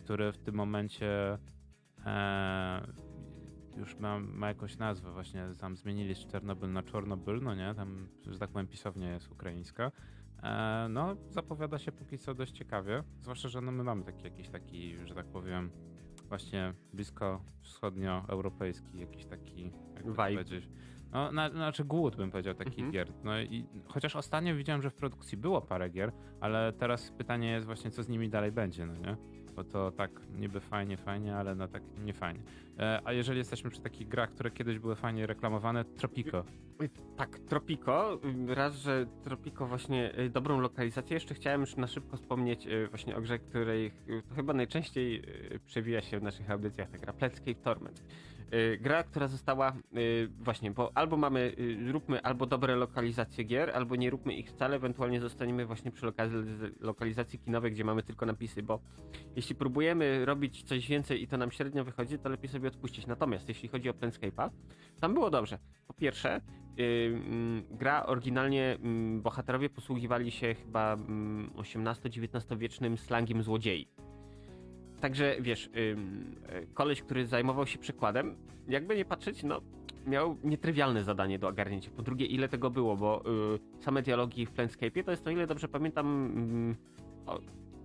który w tym momencie e, już ma, ma jakąś nazwę, właśnie tam zmienili z Czernobyl na Czornobyl, no nie, tam, że tak powiem, pisownia jest ukraińska. E, no, zapowiada się póki co dość ciekawie, zwłaszcza, że no, my mamy taki jakiś taki, że tak powiem, właśnie blisko wschodnioeuropejski, jakiś taki, Vibe. no, na, znaczy głód bym powiedział takich Mhm. gier. No i chociaż ostatnio widziałem, że w produkcji było parę gier, ale teraz pytanie jest właśnie, co z nimi dalej będzie, no nie? Bo to tak niby fajnie, fajnie, ale no tak nie fajnie. E, a jeżeli jesteśmy przy takich grach, które kiedyś były fajnie reklamowane, Tropico. Tak, Tropico. Raz, że Tropico właśnie y, dobrą lokalizację. Jeszcze chciałem na szybko wspomnieć y, właśnie o grze, której chyba najczęściej przewija się w naszych audycjach, ta gra Torment. Y, Gra, która została y, właśnie, bo albo mamy, y, róbmy albo dobre lokalizacje gier, albo nie róbmy ich wcale, ewentualnie zostaniemy właśnie przy lokaliz- lokalizacji kinowej, gdzie mamy tylko napisy, bo jeśli próbujemy robić coś więcej i to nam średnio wychodzi, to lepiej sobie odpuścić. Natomiast jeśli chodzi o Planescape'a, tam było dobrze. Po pierwsze, mm, gra oryginalnie mm, bohaterowie posługiwali się chyba mm, XVIII-XIX wiecznym slangiem złodziei. Także wiesz, ym, e, koleś, który zajmował się przekładem, jakby nie patrzeć, no miał nietrywialne zadanie do ogarnięcia. Po drugie, ile tego było, bo y, same dialogi w Planescape'ie to jest, o ile dobrze pamiętam, mm, o,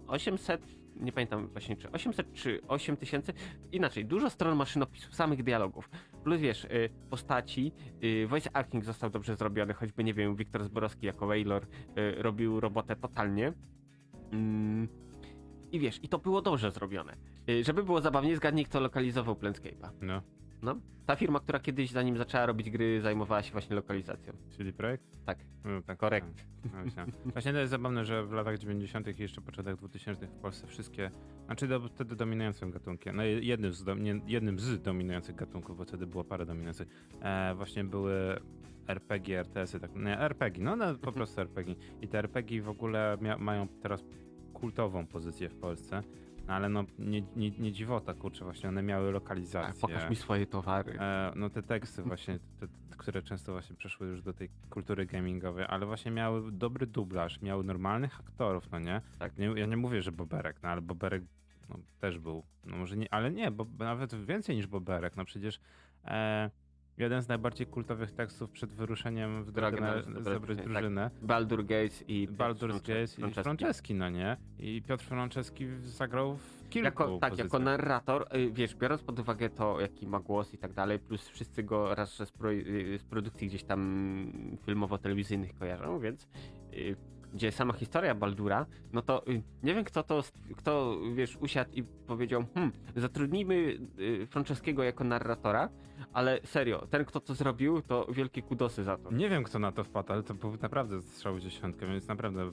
800, nie pamiętam właśnie czy 800 czy 8000, inaczej, dużo stron maszynopisu, samych dialogów. Plus wiesz, y, postaci, y, voice acting został dobrze zrobiony, choćby nie wiem, Wiktor Zborowski jako Waylor y, robił robotę totalnie. I wiesz, i to było dobrze zrobione. Y, żeby było zabawniej, zgadnij kto lokalizował Planescape'a. No. No, ta firma, która kiedyś zanim zaczęła robić gry, zajmowała się właśnie lokalizacją. Czyli projekt? Tak. No, tak Korekt. tak. No. Właśnie to jest zabawne, że w latach 90. i jeszcze początek 2000 w Polsce wszystkie, znaczy do, wtedy dominującym gatunkiem, no jednym z, dom, nie, jednym z dominujących gatunków, bo wtedy było parę dominujących, e, właśnie były RPG, RTS-y, tak, nie, RPG, no, no po prostu RPG. I te RPG w ogóle mia, mają teraz kultową pozycję w Polsce, no, ale no nie, nie, nie dziwota, kurczę, właśnie one miały Tak, lokalizację. pokaż mi swoje towary. E, no te teksty właśnie, te, te, które często właśnie przeszły już do tej kultury gamingowej, ale właśnie miały dobry dublaż, miały normalnych aktorów, no nie? Tak. nie ja nie mówię, że Boberek, no ale Boberek no, też był, no może nie, ale nie, bo nawet więcej niż Boberek, no przecież e, jeden z najbardziej kultowych tekstów przed wyruszeniem w drogę na zebrać tak. drużynę. Baldur Gates i Baldur's Gate i Franceski. No nie? I Piotr Franceski zagrał w kilku Jako, tak, pozycjach. jako narrator, y, wiesz, biorąc pod uwagę to, jaki ma głos i tak dalej, plus wszyscy go raz, że z, pro, y, z produkcji gdzieś tam filmowo-telewizyjnych kojarzą, więc y, gdzie sama historia Baldura, no to nie wiem kto to, kto, wiesz, usiadł i powiedział, hmm, zatrudnijmy Franceskiego jako narratora, ale serio, ten kto to zrobił, to wielkie kudosy za to. Nie wiem, kto na to wpadł, ale to był naprawdę strzał w dziesiątkę, więc naprawdę e,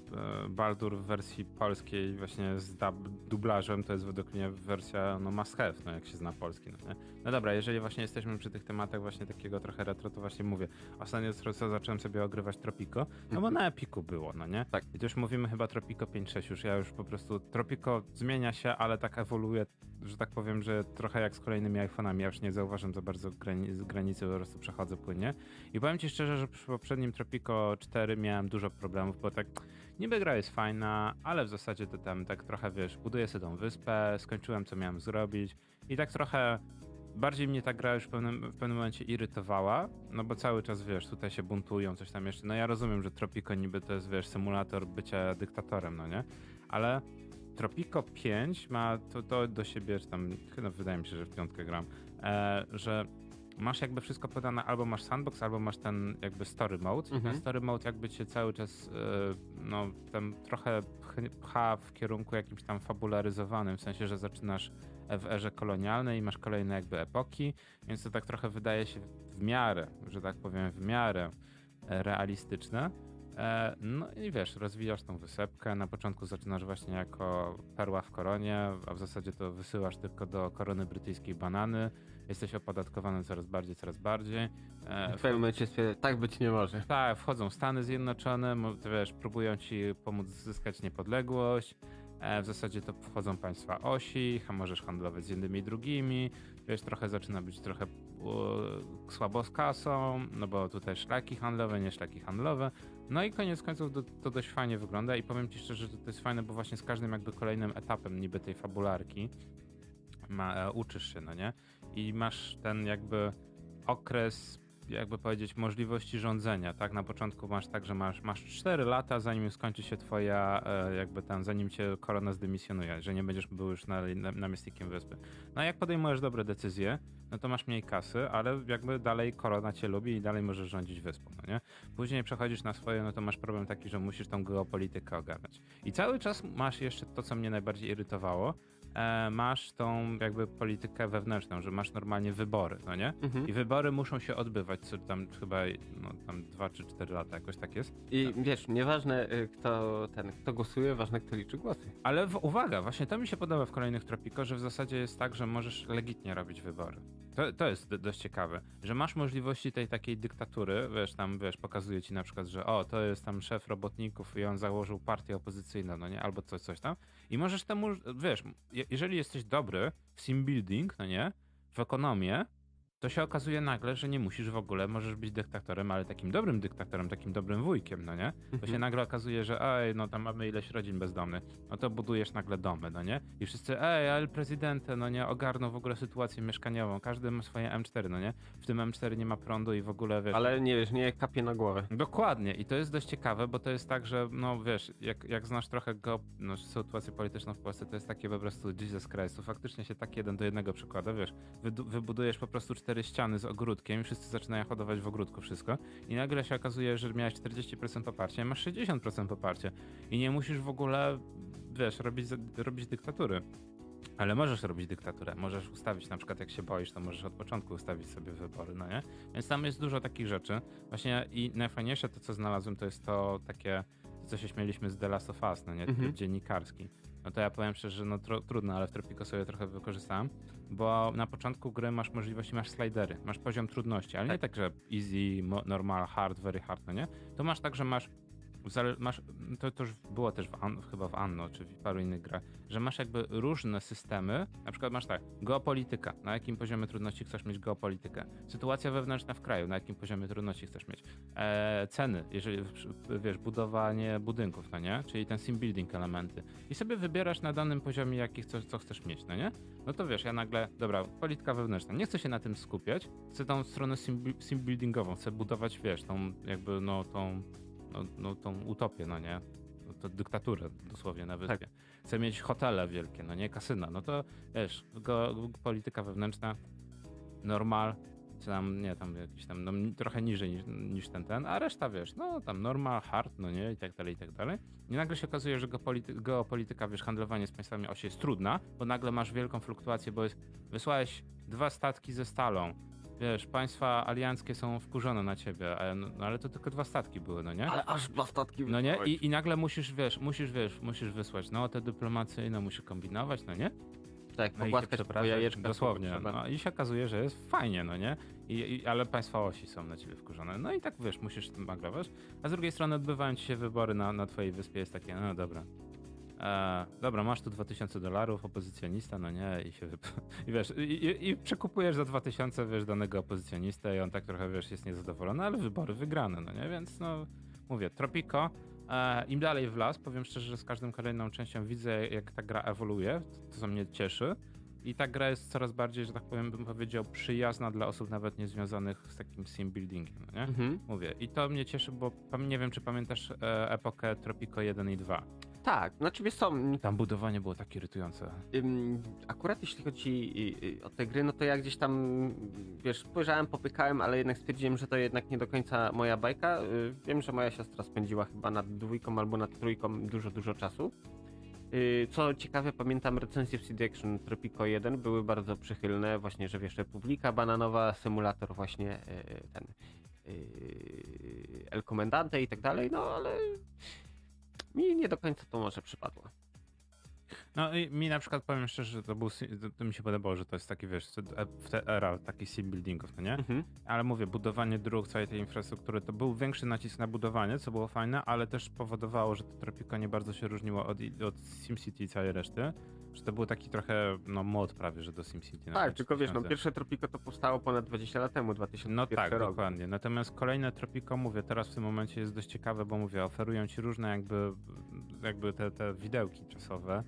Baldur w wersji polskiej właśnie z dub, dublażem to jest według mnie wersja no must have, no jak się zna polski, no nie? No dobra, jeżeli właśnie jesteśmy przy tych tematach właśnie takiego trochę retro, to właśnie mówię, ostatnio co zacząłem sobie ogrywać Tropico, no bo na Epiku było, no nie? Tak. I to już mówimy chyba Tropico 5.6, już ja już po prostu, Tropico zmienia się, ale tak ewoluuje, że tak powiem, że trochę jak z kolejnymi iPhone'ami, ja już nie zauważam za bardzo grani z granicy, po prostu przechodzę płynnie. I powiem ci szczerze, że przy poprzednim Tropico 4 miałem dużo problemów, bo tak niby gra jest fajna, ale w zasadzie to tam tak trochę, wiesz, buduję sobie tą wyspę, skończyłem co miałem zrobić i tak trochę bardziej mnie ta gra już w pewnym, w pewnym momencie irytowała, no bo cały czas, wiesz, tutaj się buntują, coś tam jeszcze. No ja rozumiem, że Tropico niby to jest, wiesz, symulator bycia dyktatorem, no nie? Ale Tropico 5 ma to, to do siebie, czy tam, chyba wydaje mi się, że w piątkę gram, e, że masz jakby wszystko podane, albo masz sandbox, albo masz ten jakby story mode. Mhm. Ten story mode jakby cię cały czas, e, no, tam trochę pch- pcha w kierunku jakimś tam fabularyzowanym, w sensie, że zaczynasz w erze kolonialnej i masz kolejne jakby epoki, więc to tak trochę wydaje się w miarę, że tak powiem, w miarę e, realistyczne. E, No i wiesz, rozwijasz tą wysepkę. Na początku zaczynasz właśnie jako perła w koronie, a w zasadzie to wysyłasz tylko do korony brytyjskiej banany. Jesteś opodatkowany coraz bardziej, coraz bardziej. E, W pewnym momencie tak być nie może. tak, wchodzą Stany Zjednoczone, wiesz, próbują ci pomóc zyskać niepodległość. E, w zasadzie to wchodzą państwa osi, możesz handlować z jednymi i drugimi. Wiesz, trochę zaczyna być trochę słabo z kasą, no bo tutaj szlaki handlowe, nie szlaki handlowe. No i koniec końców to, to dość fajnie wygląda i powiem ci szczerze, że to jest fajne, bo właśnie z każdym jakby kolejnym etapem niby tej fabularki ma, e, uczysz się, no nie? I masz ten jakby okres, jakby powiedzieć, możliwości rządzenia, tak? Na początku masz tak, że masz, masz 4 lata, zanim skończy się twoja, e, jakby tam, zanim cię korona zdymisjonuje, że nie będziesz był już na, na, namiestnikiem wyspy. No a jak podejmujesz dobre decyzje, no to masz mniej kasy, ale jakby dalej korona cię lubi i dalej możesz rządzić wyspą, no nie? Później przechodzisz na swoje, no to masz problem taki, że musisz tą geopolitykę ogarniać. I cały czas masz jeszcze to, co mnie najbardziej irytowało, masz tą jakby politykę wewnętrzną, że masz normalnie wybory, no nie? Mhm. I wybory muszą się odbywać, co tam chyba no, tam 2 czy 4 lata, jakoś tak jest. I wiesz, nieważne y, kto ten, kto głosuje, ważne kto liczy głosy. Ale w, uwaga, właśnie to mi się podoba w kolejnych Tropiko, że w zasadzie jest tak, że możesz legitnie robić wybory. To, to jest do, dość ciekawe, że masz możliwości tej takiej dyktatury, wiesz, tam, wiesz, pokazuje ci na przykład, że o, to jest tam szef robotników i on założył partię opozycyjną, no nie, albo coś, coś tam. I możesz temu, wiesz, je- jeżeli jesteś dobry w sim building, no nie, w ekonomię, to się okazuje nagle, że nie musisz w ogóle, możesz być dyktatorem, ale takim dobrym dyktatorem, takim dobrym wujkiem, no nie? To się nagle okazuje, że ej, no tam mamy ileś rodzin bezdomnych, no to budujesz nagle domy, no nie? I wszyscy, ej, ale prezydente, no nie, ogarną w ogóle sytuację mieszkaniową, każdy ma swoje M4, no nie? W tym M4 nie ma prądu i w ogóle, wiesz... Ale nie wiesz, nie kapie na głowę. Dokładnie i to jest dość ciekawe, bo to jest tak, że no wiesz, jak, jak znasz trochę go, no, sytuację polityczną w Polsce, to jest takie po prostu Jesus Christ, faktycznie się tak jeden do jednego przykłada, wiesz, wybudujesz po prostu cztery ściany z ogródkiem i wszyscy zaczynają hodować w ogródku wszystko i nagle się okazuje, że miałeś 40% poparcia, masz 60% poparcia i nie musisz w ogóle, wiesz, robić, robić dyktatury. Ale możesz robić dyktaturę, możesz ustawić, na przykład jak się boisz, to możesz od początku ustawić sobie wybory, no nie? Więc tam jest dużo takich rzeczy. Właśnie i najfajniejsze to, co znalazłem, to jest to takie, co się śmieliśmy z The Last of Us, no nie? Mhm. Dziennikarski. No to ja powiem szczerze, że no tro, trudno, ale w Tropico sobie trochę wykorzystałem, bo na początku gry masz możliwości, masz slidery, masz poziom trudności, ale nie tak, że easy, normal, hard, very hard, no nie? To masz tak, że masz masz, to, to już było też w An- chyba w Anno, czy w paru innych grach, że masz jakby różne systemy, na przykład masz tak, geopolityka, na jakim poziomie trudności chcesz mieć geopolitykę, sytuacja wewnętrzna w kraju, na jakim poziomie trudności chcesz mieć, e, ceny, jeżeli, wiesz, budowanie budynków, no nie, czyli ten sim building elementy. I sobie wybierasz na danym poziomie, jaki chcesz, co chcesz mieć, no nie, no to wiesz, ja nagle, dobra, polityka wewnętrzna, nie chcę się na tym skupiać, chcę tą stronę sim, sim buildingową, chcę budować, wiesz, tą jakby, no, tą no, no tą utopię, no nie? No, to dyktaturę dosłownie na wyspie. Tak. Chce mieć hotele wielkie, no nie? Kasyna. No to wiesz, go, polityka wewnętrzna, normal, czy tam, nie, tam jakiś tam, no trochę niżej niż, niż ten, ten, a reszta wiesz, no tam normal, hard, no nie, i tak dalej, i tak dalej. I nagle się okazuje, że geopolity, geopolityka, wiesz, handlowanie z państwami osi jest trudna, bo nagle masz wielką fluktuację, bo jest, wysłałeś dwa statki ze stalą, wiesz, państwa alianckie są wkurzone na ciebie, no, ale to tylko dwa statki były, no nie? Ale aż dwa statki No nie? I, I nagle musisz, wiesz, musisz, wiesz, musisz wysłać notę dyplomacyjną, musisz kombinować, no nie? Tak, No pogłaskać po jajeczkach. dosłownie. No i się okazuje, że jest fajnie, no nie? I, i, ale państwa osi są na ciebie wkurzone. No i tak, wiesz, musisz tym magrować. A z drugiej strony odbywają ci się wybory na, na twojej wyspie, jest takie, no dobra. E, dobra, masz tu 2000 dolarów, opozycjonista, no nie, i się <laughs> i wiesz, i, i, przekupujesz za 2000, wiesz, danego opozycjonistę i on tak trochę, wiesz, jest niezadowolony, ale wybory wygrane, no nie, więc no, mówię, Tropico, e, im dalej w las, powiem szczerze, że z każdą kolejną częścią widzę, jak ta gra ewoluuje, to co mnie cieszy i ta gra jest coraz bardziej, że tak powiem, bym powiedział, przyjazna dla osób nawet niezwiązanych z takim sim buildingiem, no nie? Mhm. Mówię, i to mnie cieszy, bo nie wiem, czy pamiętasz e, epokę Tropico 1 i 2. Tak, znaczy wiesz co, Tam budowanie było tak irytujące. akurat jeśli chodzi y, y, o te gry, no to ja gdzieś tam, wiesz, spojrzałem, popykałem, ale jednak stwierdziłem, że to jednak nie do końca moja bajka. Y, Wiem, że moja siostra spędziła chyba nad dwójką albo nad trójką dużo, dużo czasu. Co ciekawe, pamiętam recenzje w CD Action Tropico 1 były bardzo przychylne, właśnie, że wiesz, Republika Bananowa, symulator właśnie ten El Comandante i tak dalej, no ale mi nie do końca to może przypadło. No i mi na przykład powiem szczerze, że to, był, to, mi się podobało, że to jest taki, wiesz, e- w te era takich sim buildingów, no nie? Mhm. Ale mówię, budowanie dróg, całej tej infrastruktury, to był większy nacisk na budowanie, co było fajne, ale też powodowało, że to Tropico nie bardzo się różniło od, od SimCity i całej reszty. Że to był taki trochę, no, mod prawie, że do SimCity. Tak, tylko wiesz, no 2000. pierwsze Tropico to powstało ponad 20 lat temu, 2001 No tak, rok. dokładnie. Natomiast kolejne Tropico, mówię, teraz w tym momencie jest dość ciekawe, bo mówię, oferują ci różne jakby, jakby te, te widełki czasowe.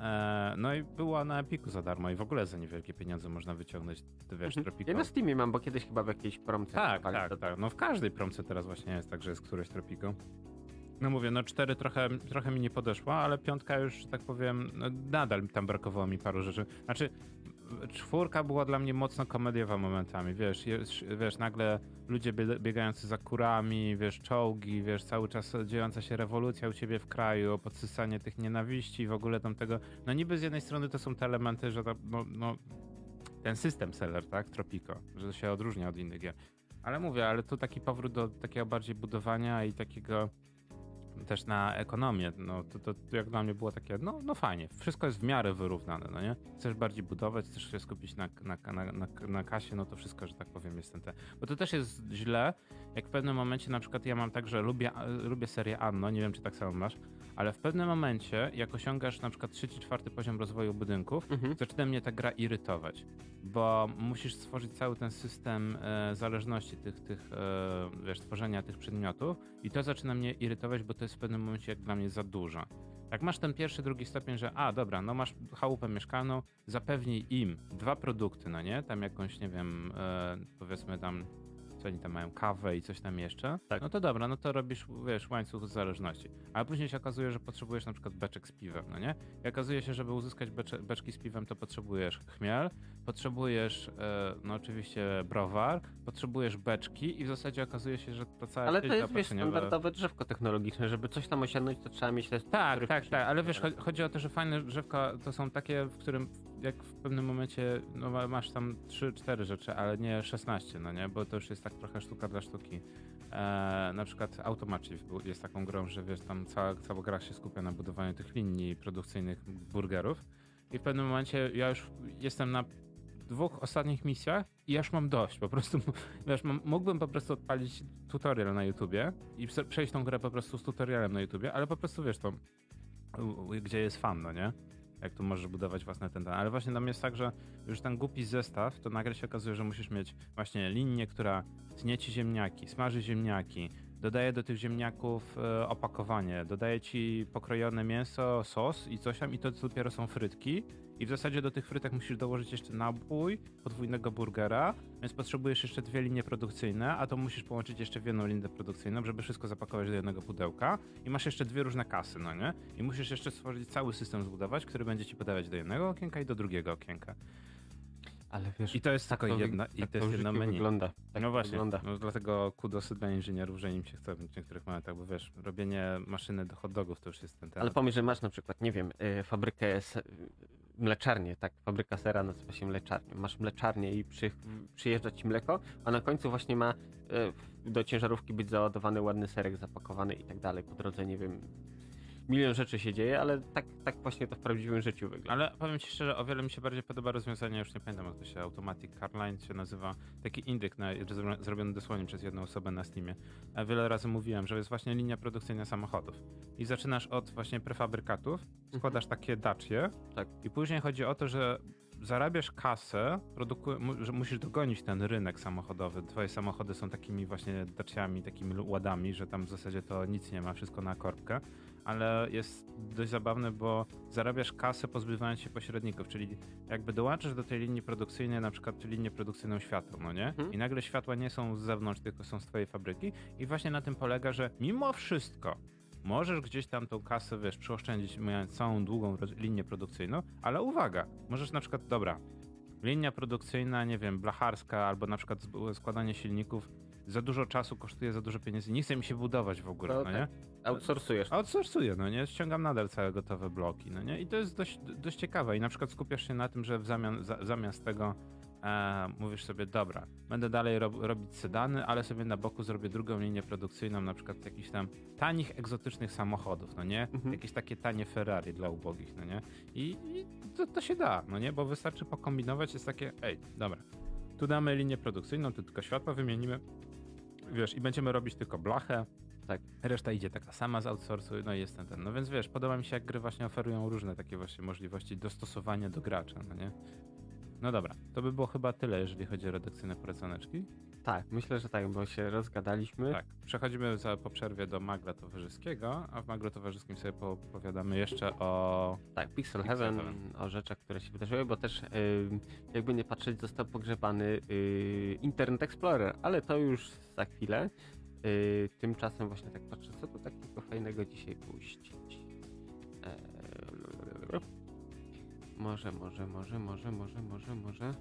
E, no i była na Epiku za darmo i w ogóle za niewielkie pieniądze można wyciągnąć, ty wiesz, Mhm. Tropico. Ja na Steamie mam, bo kiedyś chyba w jakiejś promce. Tak, tak, tak. No w każdej promce teraz właśnie jest tak, że jest któreś Tropico. No mówię, no cztery trochę, trochę mi nie podeszła, ale piątka już, tak powiem, no nadal tam brakowało mi paru rzeczy. Znaczy, czwórka była dla mnie mocno komediowa momentami, wiesz, jest, wiesz, nagle ludzie bie- biegający za kurami, wiesz, czołgi, wiesz, cały czas dziejąca się rewolucja u ciebie w kraju, podsysanie tych nienawiści, w ogóle tam tego. No niby z jednej strony to są te elementy, że to, no, no ten system seller, tak, Tropico, że się odróżnia od innych gier. Ale mówię, ale tu taki powrót do takiego bardziej budowania i takiego też na ekonomię, no to, to, jak dla mnie było takie, no, no fajnie, wszystko jest w miarę wyrównane, no nie? Chcesz bardziej budować, chcesz się skupić na, na, na, na, na kasie, no to wszystko, że tak powiem, jest ten, ten. Bo to też jest źle, jak w pewnym momencie, na przykład ja mam tak, że lubię, lubię serię Anno, nie wiem czy tak samo masz, ale w pewnym momencie, jak osiągasz na przykład trzeci, czwarty poziom rozwoju budynków, Mhm. zaczyna mnie ta gra irytować, bo musisz stworzyć cały ten system e, zależności tych, tych e, wiesz, tworzenia tych przedmiotów i to zaczyna mnie irytować, bo to jest w pewnym momencie jak dla mnie za dużo. Jak masz ten pierwszy, drugi stopień, że a dobra, no masz chałupę mieszkalną, zapewnij im dwa produkty, no nie? Tam jakąś, nie wiem, e, powiedzmy tam, co oni tam mają, kawę i coś tam jeszcze. Tak. No to dobra, no to robisz, wiesz, łańcuch zależności. Ale później się okazuje, że potrzebujesz na przykład beczek z piwem, no nie? I okazuje się, żeby uzyskać becze, beczki z piwem, to potrzebujesz chmiel, potrzebujesz, e, no oczywiście browar, potrzebujesz beczki i w zasadzie okazuje się, że to całe Ale to jest, wiesz, standardowe drzewko technologiczne, żeby coś tam osiągnąć, to trzeba mieć te tak, tak, tak, ale wiesz, chodzi o to, że fajne drzewka to są takie, w którym jak w pewnym momencie no, ma- masz tam 3-4 rzeczy, ale nie 16, no nie, bo to już jest tak trochę sztuka dla sztuki. E, na przykład Automachiv był- jest taką grą, że wiesz, tam cała, cała gra się skupia na budowaniu tych linii produkcyjnych burgerów i w pewnym momencie ja już jestem na dwóch ostatnich misjach i ja już mam dość. Po prostu, <laughs> wiesz, mógłbym po prostu odpalić tutorial na YouTubie i prze- przejść tą grę po prostu z tutorialem na YouTubie, ale po prostu, wiesz, to gdzie jest fan, no nie? Jak tu możesz budować własne ten, ten. Ale właśnie tam jest tak, że już ten głupi zestaw, to nagle się okazuje, że musisz mieć właśnie linię, która tnie ci ziemniaki, smaży ziemniaki, dodaje do tych ziemniaków e, opakowanie, dodaje ci pokrojone mięso, sos i coś tam i to dopiero są frytki. I w zasadzie do tych frytek musisz dołożyć jeszcze nabój podwójnego burgera, więc potrzebujesz jeszcze dwie linie produkcyjne, a to musisz połączyć jeszcze w jedną linię produkcyjną, żeby wszystko zapakować do jednego pudełka. I masz jeszcze dwie różne kasy, no nie? I musisz jeszcze stworzyć cały system zbudować, który będzie ci podawać do jednego okienka i do drugiego okienka. Ale wiesz, I to jest tak tylko jedna, i tak to jest jedno menu. wygląda. Tak no właśnie, Wygląda. no dlatego kudosy dla inżynierów, że im się chce w niektórych momentach, bo wiesz, robienie maszyny do hot dogów to już jest ten temat. Ale pomyśl, że masz na przykład, nie wiem, y, fabrykę, mleczarnię, tak, fabryka sera nazywa się mleczarnią. Masz mleczarnię i przy, przyjeżdża ci mleko, a na końcu właśnie ma y, do ciężarówki być załadowany ładny serek zapakowany i tak dalej. Po drodze, nie wiem, milion rzeczy się dzieje, ale tak, tak właśnie to w prawdziwym życiu wygląda. Ale powiem ci szczerze, o wiele mi się bardziej podoba rozwiązanie, już nie pamiętam jak to się, Automatic Carline się nazywa, taki indyk na, zro- zrobiony dosłownie przez jedną osobę na Steamie. Wiele razy mówiłem, że jest właśnie linia produkcyjna samochodów. I zaczynasz od właśnie prefabrykatów, składasz takie dacie Tak. i później chodzi o to, że zarabiasz kasę, produku- mu- że musisz dogonić ten rynek samochodowy. Twoje samochody są takimi właśnie daciami, takimi ładami, że tam w zasadzie to nic nie ma, wszystko na korbkę. Ale jest dość zabawne, bo zarabiasz kasę pozbywając się pośredników, czyli jakby dołączysz do tej linii produkcyjnej na przykład linię produkcyjną światła, no nie? Mhm. I nagle światła nie są z zewnątrz, tylko są z twojej fabryki i właśnie na tym polega, że mimo wszystko możesz gdzieś tam tą kasę, wiesz, przeoszczędzić, mając całą długą linię produkcyjną, ale uwaga, możesz na przykład, dobra, linia produkcyjna, nie wiem, blacharska albo na przykład składanie silników za dużo czasu kosztuje za dużo pieniędzy, nie chce mi się budować w ogóle, No no, nie? tak. Outsourcujesz. Outsourcuję, no nie? Ściągam nadal całe gotowe bloki, no nie? I to jest dość, dość ciekawe. I na przykład skupiasz się na tym, że w zamian, za, zamiast tego e, mówisz sobie, dobra, będę dalej rob, robić sedany, ale sobie na boku zrobię drugą linię produkcyjną, na przykład jakichś tam tanich, egzotycznych samochodów, no nie? Mhm. Jakieś takie tanie Ferrari dla ubogich, no nie? I, i to, to się da, no nie? Bo wystarczy pokombinować, jest takie, ej, dobra, tu damy linię produkcyjną, tu tylko światła wymienimy, wiesz, i będziemy robić tylko blachę, Tak. Reszta idzie taka sama z outsourcu, no i jest ten, ten. No więc wiesz, podoba mi się, jak gry właśnie oferują różne takie właśnie możliwości dostosowania do gracza, no nie? No dobra, to by było chyba tyle, jeżeli chodzi o redakcyjne polecaneczki. Tak, myślę, że tak, bo się rozgadaliśmy. Tak, przechodzimy za, po przerwie do Magla Towarzyskiego, a w Maglu Towarzyskim sobie opowiadamy jeszcze o... Tak, Pixel, Pixel Heaven, Heaven. o rzeczach, które się wydarzyły, bo też jakby nie patrzeć, został pogrzebany y, Internet Explorer, ale to już za chwilę. Y, tymczasem właśnie tak patrzę, co tu takiego fajnego dzisiaj puścić. Eee, może, może, może, może, może, może, może.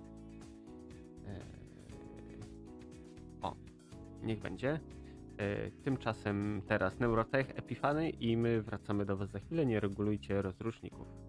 Eee, o, niech będzie. E, Tymczasem teraz Neurotech, Epifany i my wracamy do Was za chwilę. Nie regulujcie rozruszników.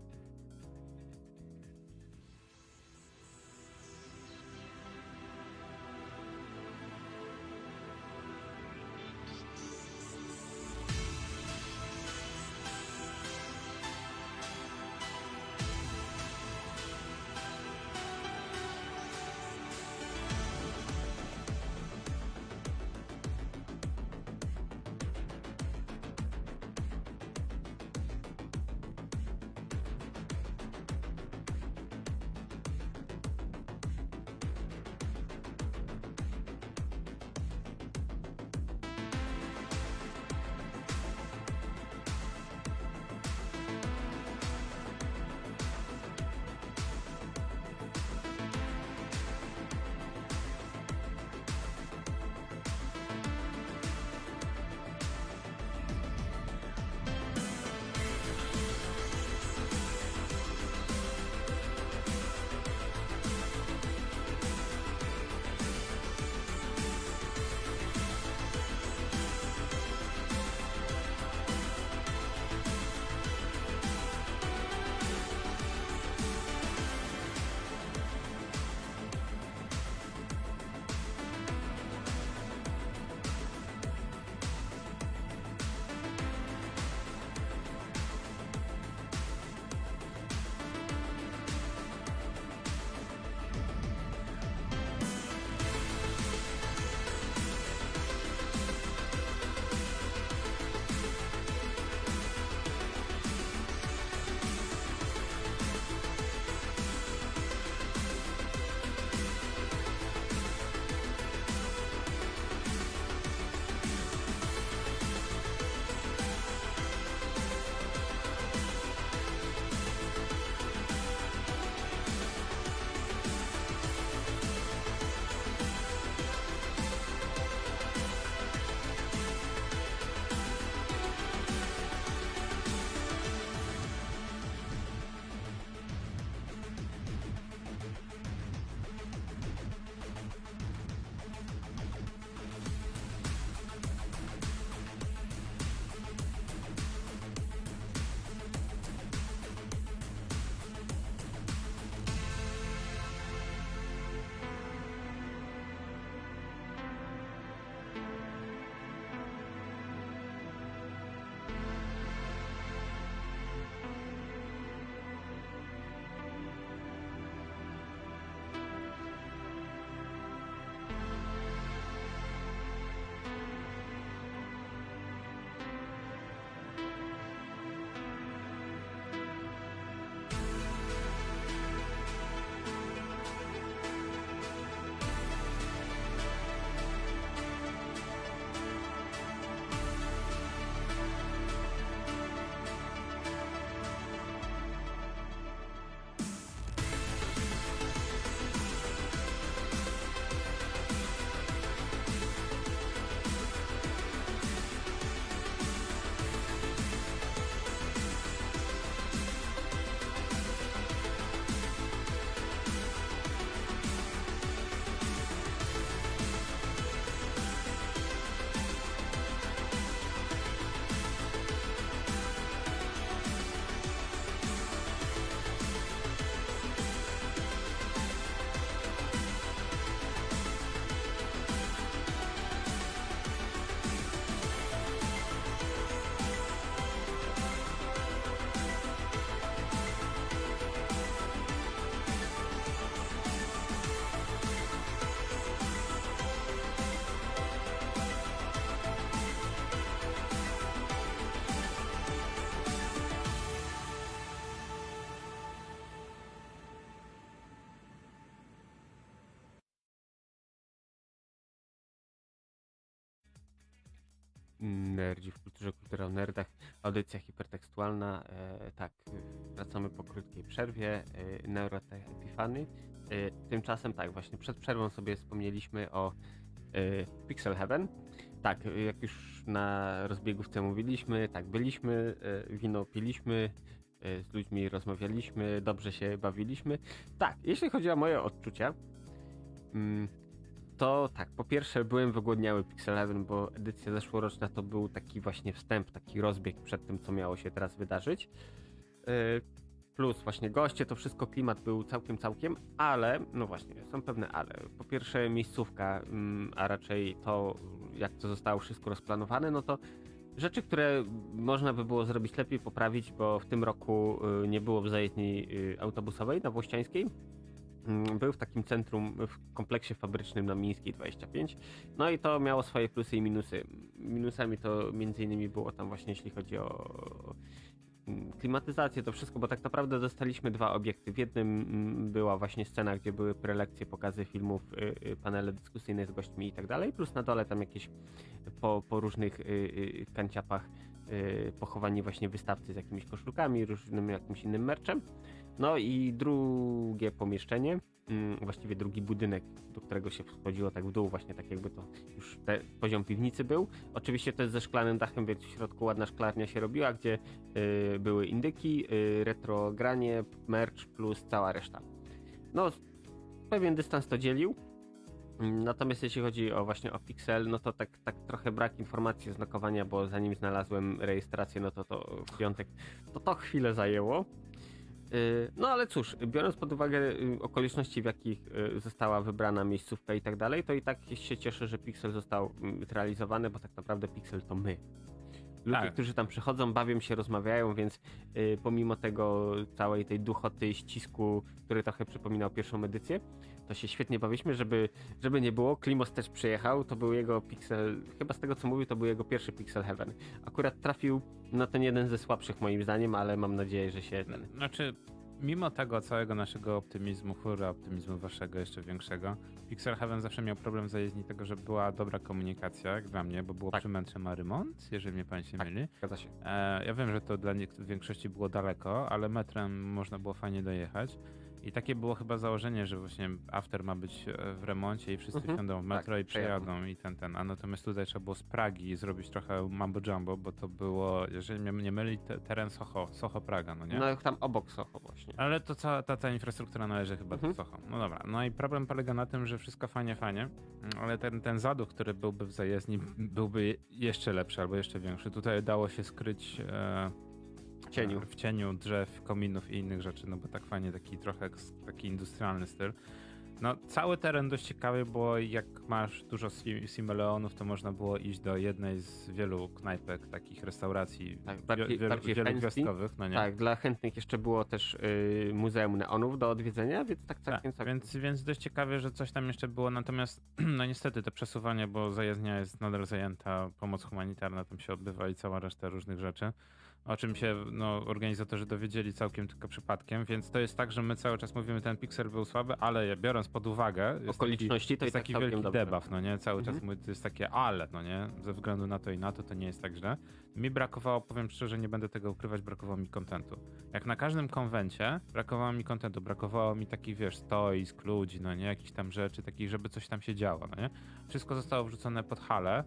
Nerdzi w kulturze, kultura o nerdach, audycja hipertekstualna. E, tak, wracamy po krótkiej przerwie. E, Neurotech. E, tymczasem tak, właśnie przed przerwą sobie wspomnieliśmy o e, Pixel Heaven. Tak, jak już na rozbiegówce mówiliśmy, tak, byliśmy, e, wino piliśmy, e, z ludźmi rozmawialiśmy, dobrze się bawiliśmy. Tak, jeśli chodzi o moje odczucia, mm, to tak, po pierwsze byłem wygłodniały Pixel Heaven, bo edycja zeszłoroczna to był taki właśnie wstęp, taki rozbieg przed tym, co miało się teraz wydarzyć. Yy, Plus właśnie goście, to wszystko klimat był całkiem, całkiem, ale, no właśnie, są pewne ale. Po pierwsze miejscówka, mm, a raczej to, jak to zostało wszystko rozplanowane, no to rzeczy, które można by było zrobić lepiej, poprawić, bo w tym roku y, nie było w zajezdni y, autobusowej na Włościańskiej. Mm, Był w takim centrum, w kompleksie fabrycznym na Mińskiej 25. No i to miało swoje plusy i minusy. Minusami to między innymi było tam właśnie, jeśli chodzi o mm, klimatyzację, to wszystko, bo tak naprawdę dostaliśmy dwa obiekty. W jednym mm, była właśnie scena, gdzie były prelekcje, pokazy filmów, y, y, panele dyskusyjne z gośćmi i tak dalej, plus na dole tam jakieś po, po różnych y, kanciapach pochowani właśnie wystawcy z jakimiś koszulkami, różnym jakimś innym merczem. No i drugie pomieszczenie, mm, właściwie drugi budynek, do którego się wchodziło tak w dół, właśnie tak jakby to już te, poziom piwnicy był. Oczywiście to jest ze szklanym dachem, więc w środku ładna szklarnia się robiła, gdzie y, były indyki, y, retro granie, merch plus cała reszta. No, pewien dystans to dzielił. Natomiast jeśli chodzi o właśnie o Pixel, no to tak, tak trochę brak informacji znakowania, bo zanim znalazłem rejestrację, no to to w piątek, to to chwilę zajęło. Yy, No ale cóż, biorąc pod uwagę y, okoliczności, w jakich y, została wybrana miejscówka i tak dalej, to i tak się cieszę, że Pixel został mm, zrealizowany, bo tak naprawdę Pixel to my. Ludzie, Tak. którzy tam przychodzą, bawią się, rozmawiają, więc y, pomimo tego całej tej duchoty, ścisku, który trochę przypominał pierwszą edycję, to się świetnie bawiliśmy, żeby, żeby nie było. Klimos też przyjechał, to był jego Pixel, chyba z tego co mówił, to był jego pierwszy Pixel Heaven. Akurat trafił na ten jeden ze słabszych moim zdaniem, ale mam nadzieję, że się ten... Znaczy, mimo tego całego naszego optymizmu, hura, optymizmu waszego jeszcze większego, Pixel Heaven zawsze miał problem w zajezdni tego, że była dobra komunikacja, jak dla mnie, bo było Tak. przy Mętrze ma remont, jeżeli mnie pamięć nie Tak. myli. Zgadza się. E, ja wiem, że to dla niek- większości było daleko, ale metrem można było fajnie dojechać. I takie było chyba założenie, że właśnie after ma być e, w remoncie i wszyscy Mhm. wsiądą w metro Tak, i przejadą i ten, ten. A natomiast tutaj trzeba było z Pragi zrobić trochę mambo jumbo, bo to było, jeżeli mnie nie myli, te, teren Soho, Soho Praga, no nie? No tam obok Soho właśnie. Ale to cała ta, ta infrastruktura należy chyba Mhm. do Soho. No dobra. No i problem polega na tym, że wszystko fajnie, fajnie, ale ten, ten zaduch, który byłby w zajezdni, byłby jeszcze lepszy albo jeszcze większy. Tutaj dało się skryć e, cieniu. w cieniu drzew, kominów i innych rzeczy, no bo tak fajnie taki trochę taki industrialny styl. No, cały teren dość ciekawy, bo jak masz dużo sim- simeleonów, to można było iść do jednej z wielu knajpek, takich restauracji Tak, bardziej- wielu, bardziej wielogwiazdkowych, no nie? Tak, dla chętnych jeszcze było też y, Muzeum Neonów do odwiedzenia, więc tak Tak, całkiem, całkiem. więc, więc dość ciekawie, że coś tam jeszcze było, natomiast <clears throat> no niestety to przesuwanie, bo zajezdnia jest nadal zajęta, pomoc humanitarna tam się odbywa i cała reszta różnych rzeczy, o czym się no, organizatorzy dowiedzieli całkiem tylko przypadkiem, więc to jest tak, że my cały czas mówimy, ten piksel był słaby, ale biorąc pod uwagę Okoliczności taki, to jest tak taki całkiem wielki dobrze. debuff, no nie? Cały czas Mhm. mówię, to jest takie ale, no nie? Ze względu na to i na to, to nie jest tak źle. Mi brakowało, powiem szczerze, nie będę tego ukrywać, brakowało mi kontentu. Jak na każdym konwencie, brakowało mi kontentu, brakowało mi takich, wiesz, stoisk, ludzi, no nie? Jakichś tam rzeczy, takich, żeby coś tam się działo, no nie? Wszystko zostało wrzucone pod halę,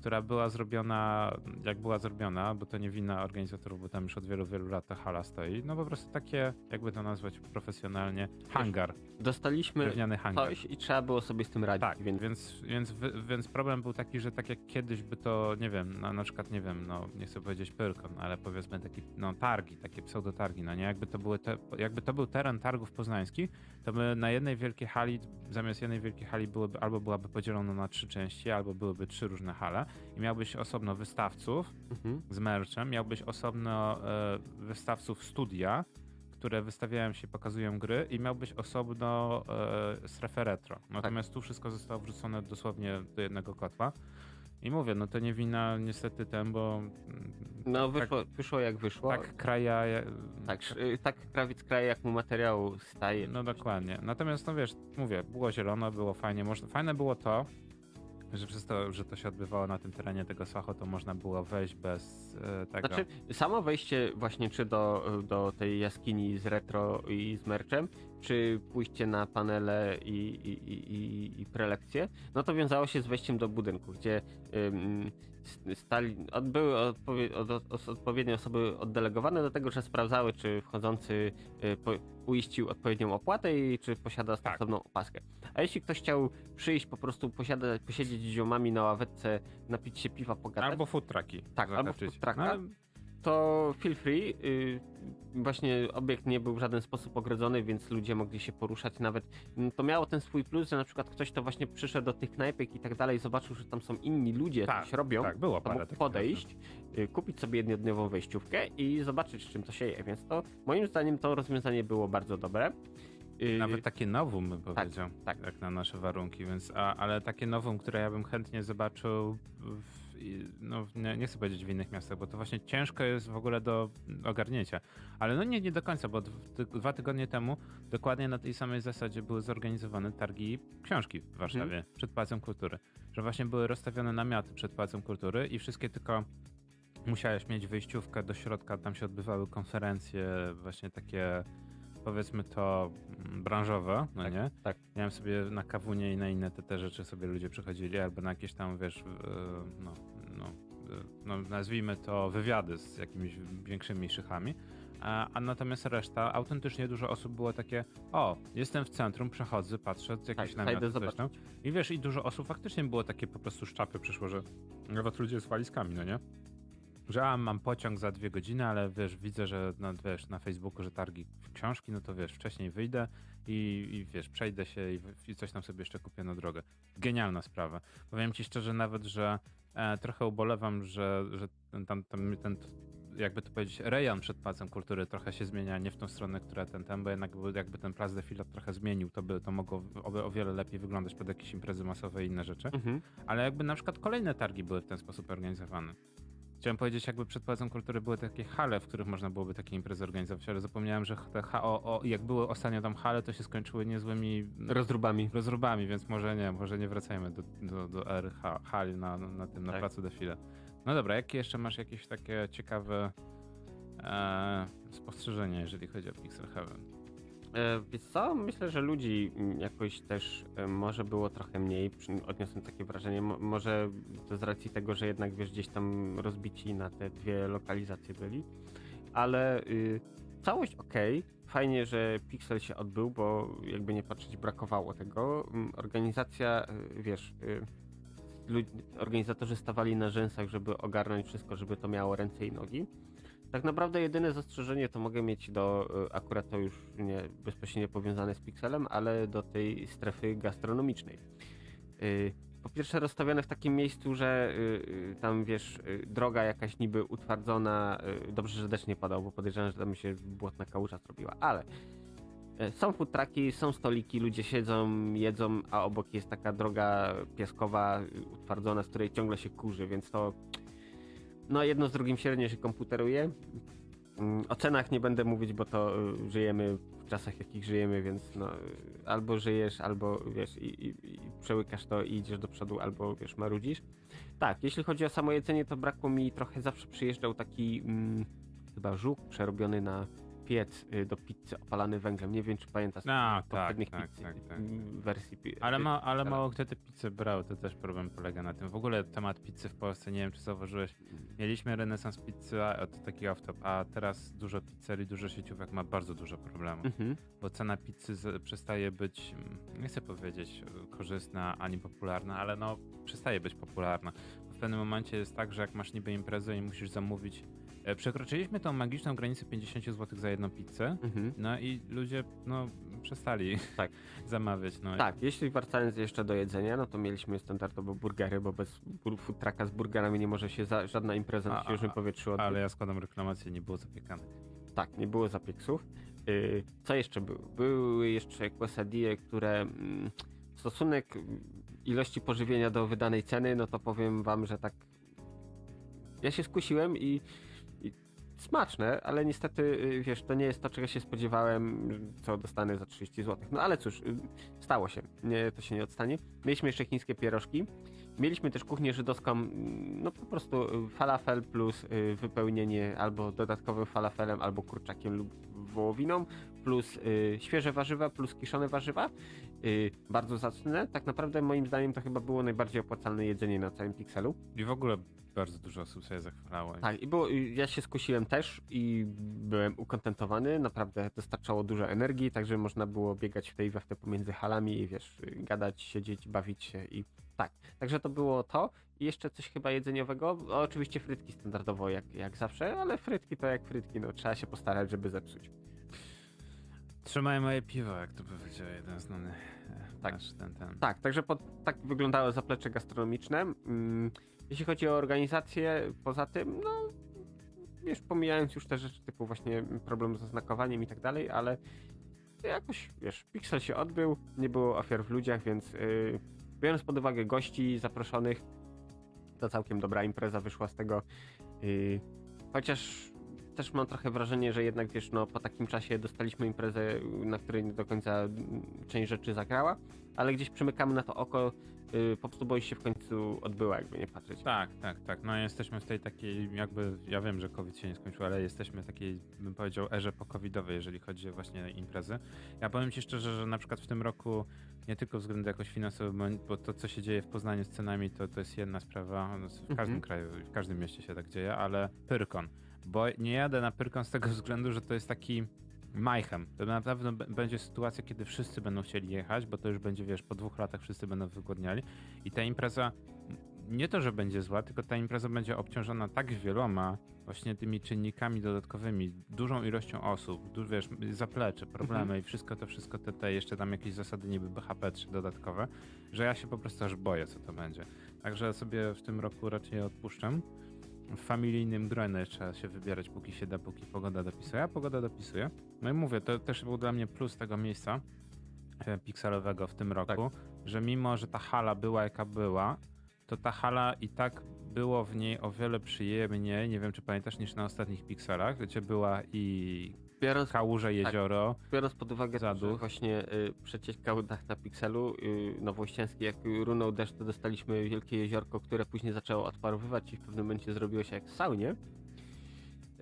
która była zrobiona, jak była zrobiona, bo to nie wina organizatorów, bo tam już od wielu, wielu lat ta hala stoi. No po prostu takie, jakby to nazwać profesjonalnie, hangar, Dostaliśmy hangar. coś i trzeba było sobie z tym radzić, Tak, więc więc, więc, więc problem był taki, że tak jak kiedyś by to, nie wiem, na, na przykład, nie wiem, no nie chcę powiedzieć Pyrkon, ale powiedzmy taki, no targi, takie pseudotargi, no nie, jakby to, były te, jakby to był teren targów poznańskich, to my na jednej wielkiej hali, zamiast jednej wielkiej hali byłyby, albo byłaby podzielona na trzy części, albo byłyby trzy różne hale i miałbyś osobno wystawców mhm. z merchem, miałbyś osobno e, wystawców studia, które wystawiają się, pokazują gry i miałbyś osobno e, strefę retro. Natomiast tu wszystko zostało wrzucone dosłownie do jednego kotła. I mówię, no to nie wina niestety ten, bo mm, no wyszło, wyszło jak wyszło. tak kraja... e, Tak, y, tak krawiec kraje jak mu materiału staje. No dokładnie. Natomiast no wiesz, mówię, było zielono, było fajnie. Można, fajne było to, Że przez to, że to się odbywało na tym terenie tego Soho, to można było wejść bez e, tego. Znaczy, samo wejście właśnie czy do, do tej jaskini z retro i z merczem, czy pójście na panele i, i, i, i prelekcje, no to wiązało się z wejściem do budynku, gdzie ym, stali, od, były odpowie, od, od, odpowiednie osoby oddelegowane do tego, że sprawdzały, czy wchodzący y, po, uiścił odpowiednią opłatę i czy posiada Tak. stosowną opaskę. A jeśli ktoś chciał przyjść, po prostu posiada, posiedzieć z ziomami na ławeczce, napić się piwa, pogadać, Albo food trucki. Tak, albo zahaczyć. food trucka. No, ale to feel free. y, Właśnie obiekt nie był w żaden sposób ogrodzony, więc ludzie mogli się poruszać nawet. mm, To miało ten swój plus, że na przykład ktoś to właśnie przyszedł do tych knajpek i tak dalej, zobaczył, że tam są inni ludzie, Tak, coś robią, tak, było to parę takich podejść, y, kupić sobie jednodniową wejściówkę i zobaczyć, czym to się je. Więc to moim zdaniem to rozwiązanie było bardzo dobre. Y, Nawet takie nowum bym powiedział, tak. jak na nasze warunki, więc, a, ale takie nowum, które ja bym chętnie zobaczył, w, no, nie, nie chcę powiedzieć w innych miastach, bo to właśnie ciężko jest w ogóle do ogarnięcia. Ale no nie, nie do końca, bo dwa tygodnie temu dokładnie na tej samej zasadzie były zorganizowane targi książki w Warszawie przed Pałacem Kultury. Że właśnie były rozstawione namioty przed Pałacem Kultury i wszystkie tylko musiałeś mieć wyjściówkę do środka, tam się odbywały konferencje właśnie takie powiedzmy to mm, branżowe, no Tak, nie? tak. Miałem sobie na kawunie i na inne te, te rzeczy sobie ludzie przychodzili, albo na jakieś tam, wiesz, no, no, no nazwijmy to wywiady z jakimiś większymi szychami. A, a natomiast reszta, autentycznie dużo osób było takie, o, jestem w centrum, przechodzę, patrzę, jakieś Tak, namioty, coś tam. I wiesz, i dużo osób faktycznie było takie po prostu szczapy przyszło, że nawet ludzie z walizkami, no nie? Że a, mam pociąg za dwie godziny, ale wiesz, widzę, że no, wiesz, na Facebooku, że targi książki, no to wiesz, wcześniej wyjdę i, i wiesz, przejdę się i, i coś tam sobie jeszcze kupię na drogę. Genialna sprawa. Powiem ci szczerze nawet, że trochę ubolewam, że, że ten, tam, tam, ten, jakby to powiedzieć, rejon przed Pałacem Kultury trochę się zmienia, nie w tą stronę, która ten, ten bo jednak by- jakby ten plac defilat trochę zmienił, to by to mogło o, o wiele lepiej wyglądać pod jakieś imprezy masowe i inne rzeczy. Mhm. Ale jakby na przykład kolejne targi były w ten sposób organizowane. Chciałem powiedzieć, jakby przed Pałacem Kultury były takie hale, w których można byłoby takie imprezy organizować, ale zapomniałem, że te ha- o, o, jak były ostatnio tam hale, to się skończyły niezłymi Rozróbami. rozróbami, więc może nie, może nie wracajmy do, do, do hali na, na, na tym, na Tak. placu defile. No dobra, jakie jeszcze masz jakieś takie ciekawe e, spostrzeżenia, jeżeli chodzi o Pixel Heaven? E, Wiesz co, myślę, że ludzi mm, jakoś też e, może było trochę mniej, odniosłem takie wrażenie, Mo- może to z racji tego, że jednak wiesz, gdzieś tam rozbici na te dwie lokalizacje byli, ale y, całość ok, fajnie, że Pixel się odbył, bo jakby nie patrzeć brakowało tego. Mm, Organizacja, y, wiesz, y, organizatorzy stawali na rzęsach, żeby ogarnąć wszystko, żeby to miało ręce i nogi. Tak naprawdę jedyne zastrzeżenie to mogę mieć do, y, akurat to już nie bezpośrednio powiązane z Pixelem, ale do tej strefy gastronomicznej. Y, Po pierwsze rozstawione w takim miejscu, że y, tam wiesz, droga jakaś niby utwardzona, dobrze, że deszcz nie padał, bo podejrzewam, że tam się błotna kałuża zrobiła, ale są food trucki, są stoliki, ludzie siedzą, jedzą, a obok jest taka droga piaskowa, utwardzona, z której ciągle się kurzy, więc to no jedno z drugim średnio się komputeruje. Mm, O cenach nie będę mówić, bo to y, żyjemy w czasach, jakich żyjemy, więc no, y, albo żyjesz, albo wiesz, i, i, i przełykasz to i idziesz do przodu, albo wiesz, marudzisz. Tak, jeśli chodzi o samo jedzenie, to brakło mi trochę, zawsze przyjeżdżał taki mm, chyba żuk przerobiony na piec y, do pizzy opalany węglem. Nie wiem, czy pamiętasz A, z poprzednich tak, pizzy, tak, tak. mm, wersji. Ale, y, ma, ale tak. mało kto te pizze brał, to też problem polega na tym. W ogóle temat pizzy w Polsce, nie wiem czy zauważyłeś, mieliśmy renesans pizzy, a to taki off-top, a teraz dużo pizzerii, dużo sieciówek ma bardzo dużo problemów, Mhm. bo cena pizzy przestaje być, mm, nie chcę powiedzieć e, korzystna ani popularna, ale no przestaje być popularna. W pewnym momencie jest tak, że jak masz niby imprezę i musisz zamówić, przekroczyliśmy tą magiczną granicę 50 zł za jedną pizzę, Mhm. no i ludzie no przestali Tak. <laughs> zamawiać. No. Tak, jeśli wracając jeszcze do jedzenia, no to mieliśmy standardowo burgery, bo bez food trucka z burgerami nie może się za, żadna impreza na świeżym powietrzu odbyć. Ale ja składam reklamację, nie było zapiekanych. Tak, nie było zapieksów. Yy, co jeszcze było? Były jeszcze quesadille, które mm, stosunek ilości pożywienia do wydanej ceny, no to powiem wam, że tak ja się skusiłem i smaczne, ale niestety, y, wiesz, to nie jest to, czego się spodziewałem, co dostanę za 30 zł. No ale cóż, y, stało się, nie, to się nie odstanie. Mieliśmy jeszcze chińskie pierożki. Mieliśmy też kuchnię żydowską, mm, no po prostu falafel plus wypełnienie albo dodatkowym falafelem, albo kurczakiem lub wołowiną, plus świeże warzywa, plus kiszone warzywa. Bardzo zacne. Tak naprawdę moim zdaniem to chyba było najbardziej opłacalne jedzenie na całym Pixelu. I w ogóle bardzo dużo osób sobie zachwalało. Tak, i było, ja się skusiłem też i byłem ukontentowany, naprawdę dostarczało dużo energii, także można było biegać w tej we w te pomiędzy halami i wiesz, gadać, siedzieć, bawić się i tak. Także to było to. I jeszcze coś chyba jedzeniowego. O, oczywiście frytki standardowo jak, jak zawsze, ale frytki to jak frytki, no trzeba się postarać, żeby zepsuć. Trzymaj moje piwo, jak to powiedział jeden znany e, tak. nasz ten, ten. Tak, także pod, tak wyglądały zaplecze gastronomiczne. Mm, jeśli chodzi o organizację, poza tym, no wiesz, pomijając już te rzeczy typu właśnie problem z oznakowaniem i tak dalej, ale jakoś, wiesz, Pixel się odbył, nie było ofiar w ludziach, więc yy, biorąc pod uwagę gości zaproszonych, to całkiem dobra impreza wyszła z tego. Yy, chociaż też mam trochę wrażenie, że jednak wiesz, no po takim czasie dostaliśmy imprezę, na której nie do końca część rzeczy zagrała, ale gdzieś przymykamy na to oko, yy, po prostu boi się w końcu odbyła, jakby nie patrzeć. Tak, tak, tak. No jesteśmy w tej takiej, jakby, ja wiem, że COVID się nie skończył, ale jesteśmy w takiej, bym powiedział, erze po-covidowej, jeżeli chodzi o właśnie imprezy. Ja powiem ci szczerze, że na przykład w tym roku nie tylko względem jakoś finansowym, bo to, co się dzieje w Poznaniu z cenami, to, to jest jedna sprawa. No, w każdym mhm. kraju, w każdym mieście się tak dzieje, ale Pyrkon. Bo nie jadę na Pyrkon z tego <laughs> względu, że to jest taki majchem. To na pewno będzie sytuacja, kiedy wszyscy będą chcieli jechać, bo to już będzie, wiesz, po dwóch latach wszyscy będą wygłodniali. I ta impreza nie to, że będzie zła, tylko ta impreza będzie obciążona tak wieloma właśnie tymi czynnikami dodatkowymi, dużą ilością osób, du, wiesz, zaplecze, problemy mhm. i wszystko to, wszystko te, te, jeszcze tam jakieś zasady niby BHP 3 dodatkowe, że ja się po prostu aż boję, co to będzie. Także sobie w tym roku raczej odpuszczam. W familijnym gronie trzeba się wybierać, póki się da, póki pogoda dopisuje, a pogoda dopisuje. No i mówię, to też był dla mnie plus tego miejsca e, pikselowego w tym roku, tak. że mimo, że ta hala była jaka była, to ta hala i tak było w niej o wiele przyjemniej, nie wiem czy pamiętasz, niż na ostatnich pikselach, gdzie była i biorąc, kałuże, tak, jezioro. Tak, biorąc pod uwagę to, że właśnie y, przeciekał dach na pikselu y, nowościański, jak runął deszcz, to dostaliśmy wielkie jeziorko, które później zaczęło odparowywać i w pewnym momencie zrobiło się jak w saunie.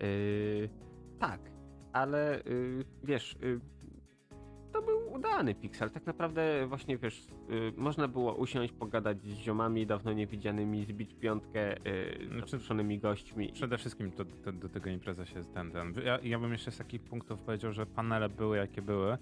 Y, tak, ale y, wiesz, y, to był udany Pixel. Tak naprawdę właśnie, wiesz, y, można było usiąść, pogadać z ziomami dawno niewidzianymi, zbić piątkę y, znaczy, zaproszonymi gośćmi. Przede wszystkim to, to, do tego impreza się ten, ten. Ja, ja bym jeszcze z takich punktów powiedział, że panele były jakie były,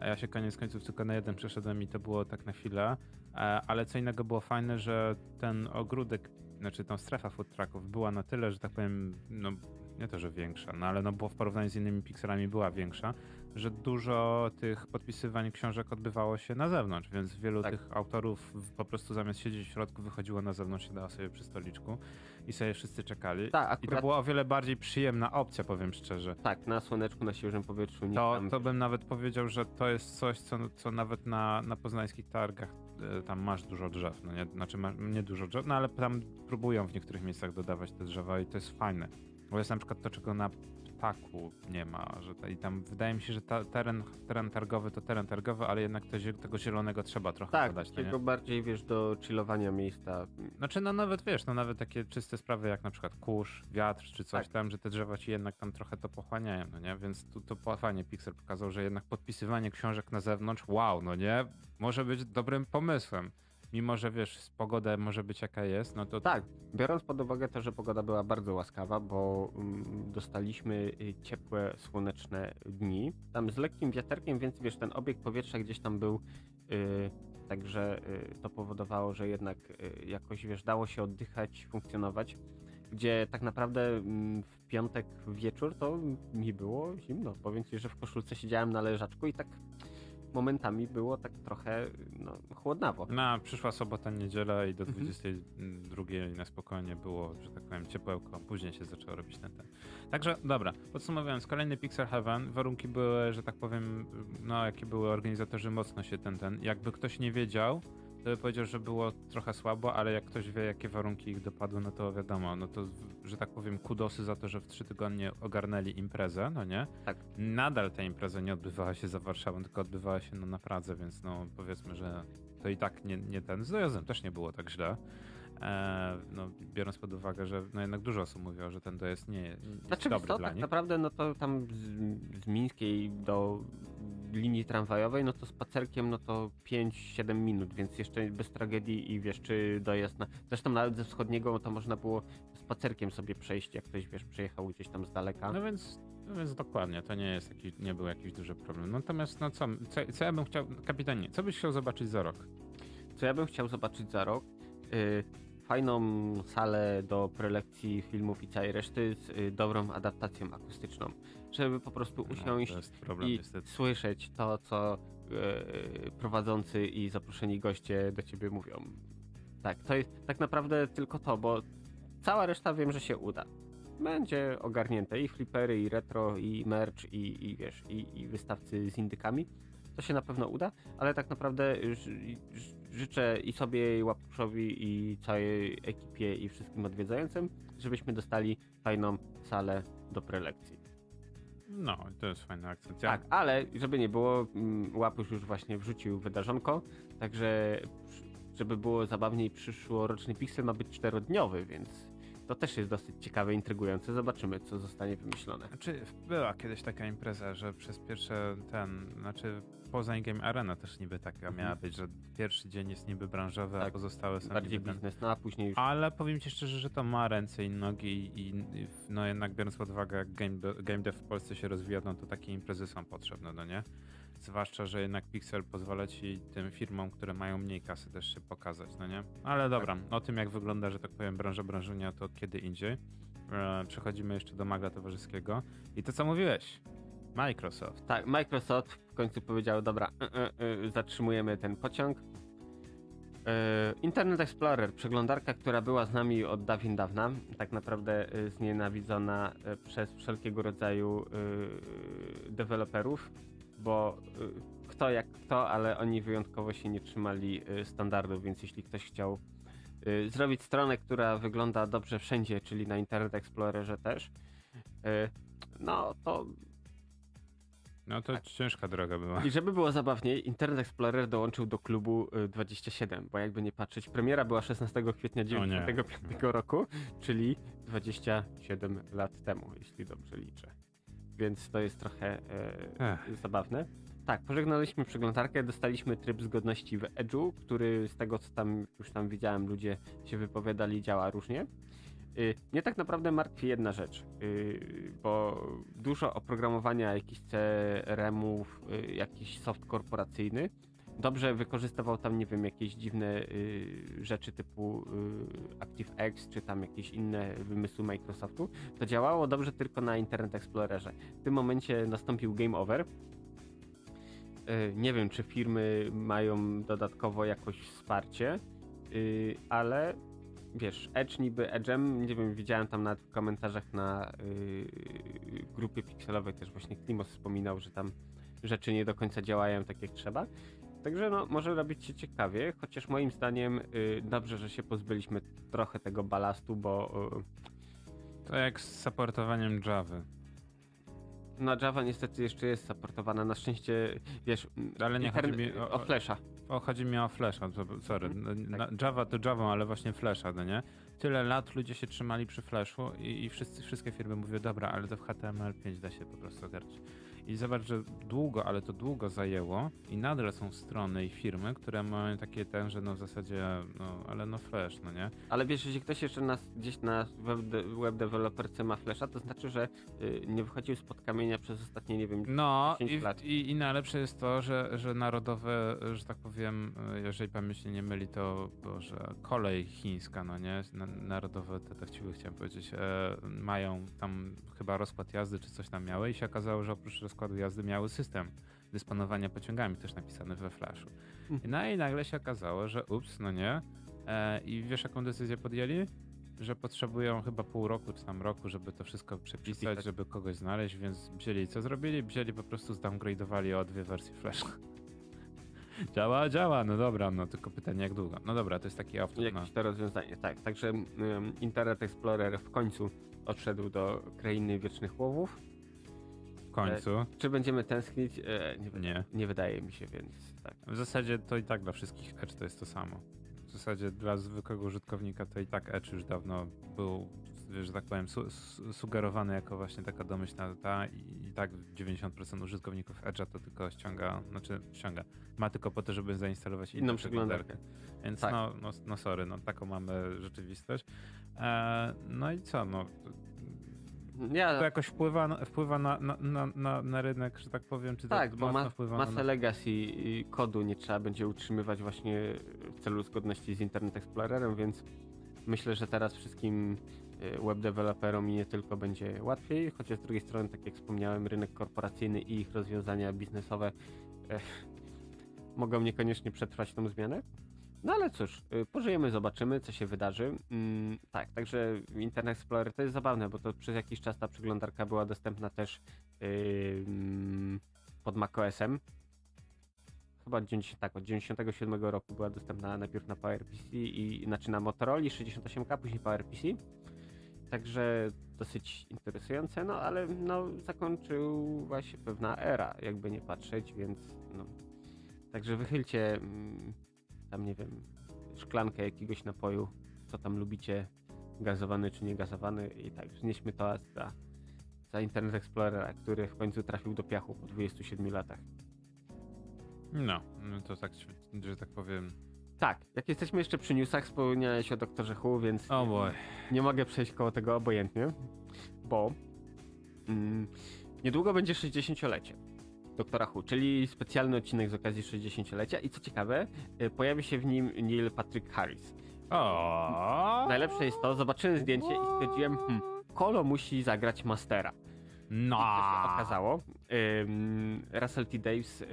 a ja się koniec końców tylko na jeden przeszedłem i to było tak na chwilę, e, ale co innego było fajne, że ten ogródek, znaczy ta strefa food trucków była na tyle, że tak powiem, no nie to, że większa, no ale no bo w porównaniu z innymi pikselami była większa, że dużo tych podpisywań książek odbywało się na zewnątrz, więc wielu tak. tych autorów po prostu zamiast siedzieć w środku wychodziło na zewnątrz, dało sobie przy stoliczku i sobie wszyscy czekali. Tak, akurat... I to była o wiele bardziej przyjemna opcja, powiem szczerze. Tak, na słoneczku, na świeżym powietrzu. To, tam... to bym nawet powiedział, że to jest coś, co, co nawet na, na poznańskich targach e, tam masz dużo drzew, no nie, znaczy ma, nie dużo drzew, no ale tam próbują w niektórych miejscach dodawać te drzewa i to jest fajne. Bo jest na przykład to, czego na ptaku nie ma, że ta, i tam wydaje mi się, że ta, teren, teren targowy to teren targowy, ale jednak to, tego zielonego trzeba trochę tak, dodać. Tak, bardziej wiesz do chillowania miejsca. Znaczy no nawet wiesz, no nawet takie czyste sprawy jak na przykład kurz, wiatr czy coś tak. tam, że te drzewa ci jednak tam trochę to pochłaniają, no nie? Więc tu to fajnie Pixel pokazał, że jednak podpisywanie książek na zewnątrz, wow, no nie? Może być dobrym pomysłem mimo że wiesz, pogoda może być jaka jest, no to... Tak, biorąc pod uwagę to, że pogoda była bardzo łaskawa, bo mm, dostaliśmy y, ciepłe, słoneczne dni, tam z lekkim wiaterkiem, więc wiesz, ten obieg powietrza gdzieś tam był, yy, także yy, to powodowało, że jednak yy, jakoś, wiesz, dało się oddychać, funkcjonować, gdzie tak naprawdę mm, w piątek wieczór to mi było zimno, powiem ci, że w koszulce siedziałem na leżaczku i tak momentami było tak trochę no, chłodnawo. No, przyszła sobota, niedziela i do 22 mhm. na spokojnie było, że tak powiem, ciepłełko, później się zaczęło robić ten ten. Także, dobra, podsumowując, kolejny Pixel Heaven, warunki były, że tak powiem, no, jakie były organizatorzy, mocno się ten ten. Jakby ktoś nie wiedział, to by powiedział, że było trochę słabo, ale jak ktoś wie, jakie warunki ich dopadły, no to wiadomo, no to, że tak powiem, kudosy za to, że w trzy tygodnie ogarnęli imprezę, no nie? Tak. Nadal ta impreza nie odbywała się za Warszawą, tylko odbywała się no, na Pradze, więc no powiedzmy, że to i tak nie, nie ten. Z dojazdem też nie było tak źle. E, no, biorąc pod uwagę, że no jednak dużo osób mówiło, że ten dojazd nie jest Znaczy, dobry co, dla tak nich. naprawdę, no to tam z, z Mińskiej do linii tramwajowej, no to spacerkiem, no to 5-7 minut, więc jeszcze bez tragedii i wiesz, czy dojazd na... Zresztą nawet ze wschodniego to można było spacerkiem sobie przejść, jak ktoś, wiesz, przejechał gdzieś tam z daleka. No więc, no więc dokładnie, to nie jest jakiś, nie był jakiś duży problem. Natomiast no co, co, co ja bym chciał, kapitanie, co byś chciał zobaczyć za rok? Co ja bym chciał zobaczyć za rok? Y, fajną salę do prelekcji filmów i całej reszty z y, dobrą adaptacją akustyczną, żeby po prostu No, usiąść jest problem i niestety. słyszeć to, co e, prowadzący i zaproszeni goście do ciebie mówią. Tak, to jest tak naprawdę tylko to, bo cała reszta wiem, że się uda. Będzie ogarnięte i flipery, i retro, i merch, i, i wiesz, i, i wystawcy z indykami. To się na pewno uda, ale tak naprawdę życzę i sobie, i Łapuszowi, i całej ekipie, i wszystkim odwiedzającym, żebyśmy dostali fajną salę do prelekcji. No, to jest fajna akcja. Tak, ale żeby nie było, mm, Łapuś już właśnie wrzucił wydarzonko, także żeby było zabawniej, przyszłoroczny Pixel ma być czterodniowy, więc to też jest dosyć ciekawe, intrygujące. Zobaczymy, co zostanie wymyślone. Znaczy, była kiedyś taka impreza, że przez pierwsze ten, znaczy poza Game Arena też niby taka Mhm. miała być, że pierwszy dzień jest niby branżowy, a Tak, pozostałe są Bardziej niby biznes, no a później już... Ale powiem ci szczerze, że to ma ręce i nogi i, i no jednak biorąc pod uwagę jak game, game dev w Polsce się rozwija, no to takie imprezy są potrzebne, no nie? Zwłaszcza, że jednak Pixel pozwala ci tym firmom, które mają mniej kasy też się pokazać, no nie? Ale dobra, o tym jak wygląda, że tak powiem, branża branżunia to kiedy indziej. E, przechodzimy jeszcze do maga towarzyskiego. I to co mówiłeś? Microsoft. Tak, Microsoft w końcu powiedział, dobra, y, y, y, zatrzymujemy ten pociąg. Y, Internet Explorer, przeglądarka, która była z nami od dawien dawna, tak naprawdę y, znienawidzona y, przez wszelkiego rodzaju y, deweloperów, bo y, kto jak kto, ale oni wyjątkowo się nie trzymali y, standardów, więc jeśli ktoś chciał y, zrobić stronę, która wygląda dobrze wszędzie, czyli na Internet Explorerze też, no to No to Tak. ciężka droga była. i żeby było zabawniej, Internet Explorer dołączył do klubu y, 27, bo jakby nie patrzeć, premiera była 16 kwietnia nie. 95 roku, czyli 27 lat temu, jeśli dobrze liczę. Więc to jest trochę e, zabawne. Tak, pożegnaliśmy przeglądarkę, dostaliśmy tryb zgodności w Edge'u, który z tego co tam już tam widziałem, ludzie się wypowiadali, działa różnie. Y, Mnie tak naprawdę martwi jedna rzecz, y, bo dużo oprogramowania jakichś CRM-ów, y, jakiś soft korporacyjny, dobrze wykorzystywał tam, nie wiem, jakieś dziwne y, rzeczy typu y, ActiveX, czy tam jakieś inne wymysły Microsoftu, to działało dobrze tylko na Internet Explorerze. W tym momencie nastąpił game over. Y, Nie wiem, czy firmy mają dodatkowo jakoś wsparcie, y, ale wiesz, Edge niby Edge'em, nie wiem, widziałem tam nawet w komentarzach na yy, grupie pikselowej też właśnie Klimos wspominał, że tam rzeczy nie do końca działają tak jak trzeba. Także no, może robić się ciekawie, chociaż moim zdaniem yy, dobrze, że się pozbyliśmy trochę tego balastu, bo yy, To jak z supportowaniem Java. no Java niestety jeszcze jest supportowana, na szczęście, wiesz, Ale nie chodzi mi o- o Flasha. O, chodzi mi o Flasha, sorry. Mhm, Na- Java to Java, ale właśnie Flasha, no nie? Tyle lat ludzie się trzymali przy Flashu i, i wszyscy, wszystkie firmy mówią, dobra, ale to w HTML5 da się po prostu ogarnąć. I zobacz, że długo, ale to długo zajęło i nadal są strony i firmy, które mają takie ten, że no w zasadzie, no ale no Flash, no nie? Ale wiesz, jeśli ktoś jeszcze nas gdzieś na web, de, web developerce ma Flasha, to znaczy, że y, nie wychodził spod kamienia przez ostatnie, nie wiem, No 10 i, lat. i, i najlepsze jest to, że, że narodowe, że tak powiem, jeżeli pamięć nie myli, to Boże, kolej chińska, no nie? Na, narodowe te dowcipy chciałem powiedzieć, e, mają tam chyba rozkład jazdy czy coś tam miały i się okazało, że oprócz rozkładu jazdy miały system dysponowania pociągami też napisany we Flashu. I no i nagle się okazało, że ups, no nie. E, I wiesz jaką decyzję podjęli? Że potrzebują chyba pół roku czy tam roku, żeby to wszystko przepisać, Przepisać. żeby kogoś znaleźć, więc wzięli co zrobili? Wzięli po prostu zdowngrade'owali o dwie wersje Flasha. <laughs> Działa, działa, no dobra, no tylko pytanie jak długo. No dobra, to jest taki off no. Jakieś to rozwiązanie, tak. Także um, Internet Explorer w końcu odszedł do krainy wiecznych łowów. Końcu. E, czy będziemy tęsknić? E, nie, Nie. nie wydaje mi się, więc tak. W zasadzie to i tak dla wszystkich Edge to jest to samo. W zasadzie dla zwykłego użytkownika to i tak Edge już dawno był, że tak powiem, su su sugerowany jako właśnie taka domyślna ta i, i tak 90% użytkowników Edge'a to tylko ściąga, znaczy ściąga, ma tylko po to, żeby zainstalować inną przeglądarkę. Więc tak. no, no, no sorry, no taką mamy rzeczywistość. E, no i co, no ja... To jakoś wpływa, na, wpływa na, na, na, na, rynek, że tak powiem? Czy tak, to bo ma, masę na... legacy kodu nie trzeba będzie utrzymywać właśnie w celu zgodności z Internet Explorerem, więc myślę, że teraz wszystkim y, web deweloperom i nie tylko będzie łatwiej, chociaż z drugiej strony, tak jak wspomniałem, rynek korporacyjny i ich rozwiązania biznesowe eh, mogą niekoniecznie przetrwać tą zmianę. No ale cóż, y, pożyjemy, zobaczymy, co się wydarzy. Mm, tak, także Internet Explorer to jest zabawne, bo to przez jakiś czas ta przeglądarka była dostępna też yy, pod macOSem. Chyba od 90, tak, od 97 roku była dostępna najpierw na PowerPC i znaczy na Motorola 68K, później PowerPC. Także dosyć interesujące, no ale no, zakończyła się pewna era, jakby nie patrzeć, więc no. Także wychylcie mm, tam nie wiem, szklankę jakiegoś napoju, co tam lubicie, gazowany czy niegazowany i tak, wznieśmy to za, za Internet Explorera, który w końcu trafił do piachu po 27 latach. No, no to tak, że tak powiem. Tak, jak jesteśmy jeszcze przy newsach, wspomniałeś o doktorze Hu, więc oh boy. nie mogę przejść koło tego obojętnie, bo mm, niedługo będzie 60-lecie. Doktora Who, czyli specjalny odcinek z okazji 60-lecia i co ciekawe, y, pojawi się w nim Neil Patrick Harris. O. Najlepsze jest to, zobaczyłem zdjęcie i stwierdziłem, hmm, Kolo musi zagrać Mastera. No. I się okazało? Russell T. Davis y,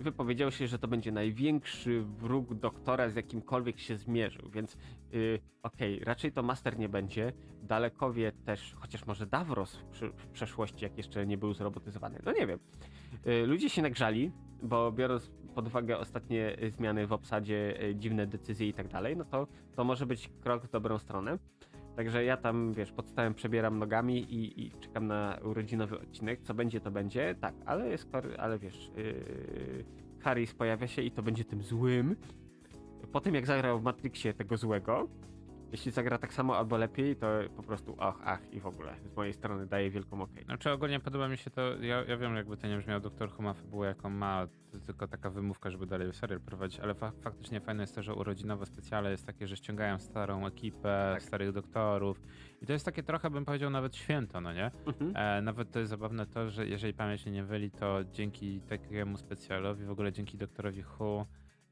wypowiedział się, że to będzie największy wróg doktora, z jakimkolwiek się zmierzył, więc y, okej, okay, raczej to Master nie będzie. Dalekowie też, chociaż może Davros w, w przeszłości, jak jeszcze nie był zrobotyzowany, no nie wiem. Y, ludzie się nagrzali, bo biorąc pod uwagę ostatnie zmiany w obsadzie, dziwne decyzje i tak dalej, no to to może być krok w dobrą stronę. Także ja tam, wiesz, pod przebieram nogami i, i, czekam na urodzinowy odcinek. Co będzie, to będzie. Tak, ale jest, ale wiesz, yy, Harris pojawia się i to będzie tym złym. Po tym, jak zagrał w Matrixie tego złego, jeśli zagra tak samo albo lepiej, to po prostu ach, ach i w ogóle. Z mojej strony daje wielką okej. Okay. Znaczy ogólnie podoba mi się to, ja, ja wiem jakby to nie brzmiał Doktor Who ma fabułę jaką ma, to tylko taka wymówka, żeby dalej serial prowadzić, ale fa faktycznie fajne jest to, że urodzinowe specjale jest takie, że ściągają starą ekipę, tak. starych doktorów i to jest takie trochę bym powiedział nawet święto, no nie? Mhm. E, nawet to jest zabawne to, że jeżeli pamięć nie wyli, to dzięki takiemu specjalowi, w ogóle dzięki Doktorowi Who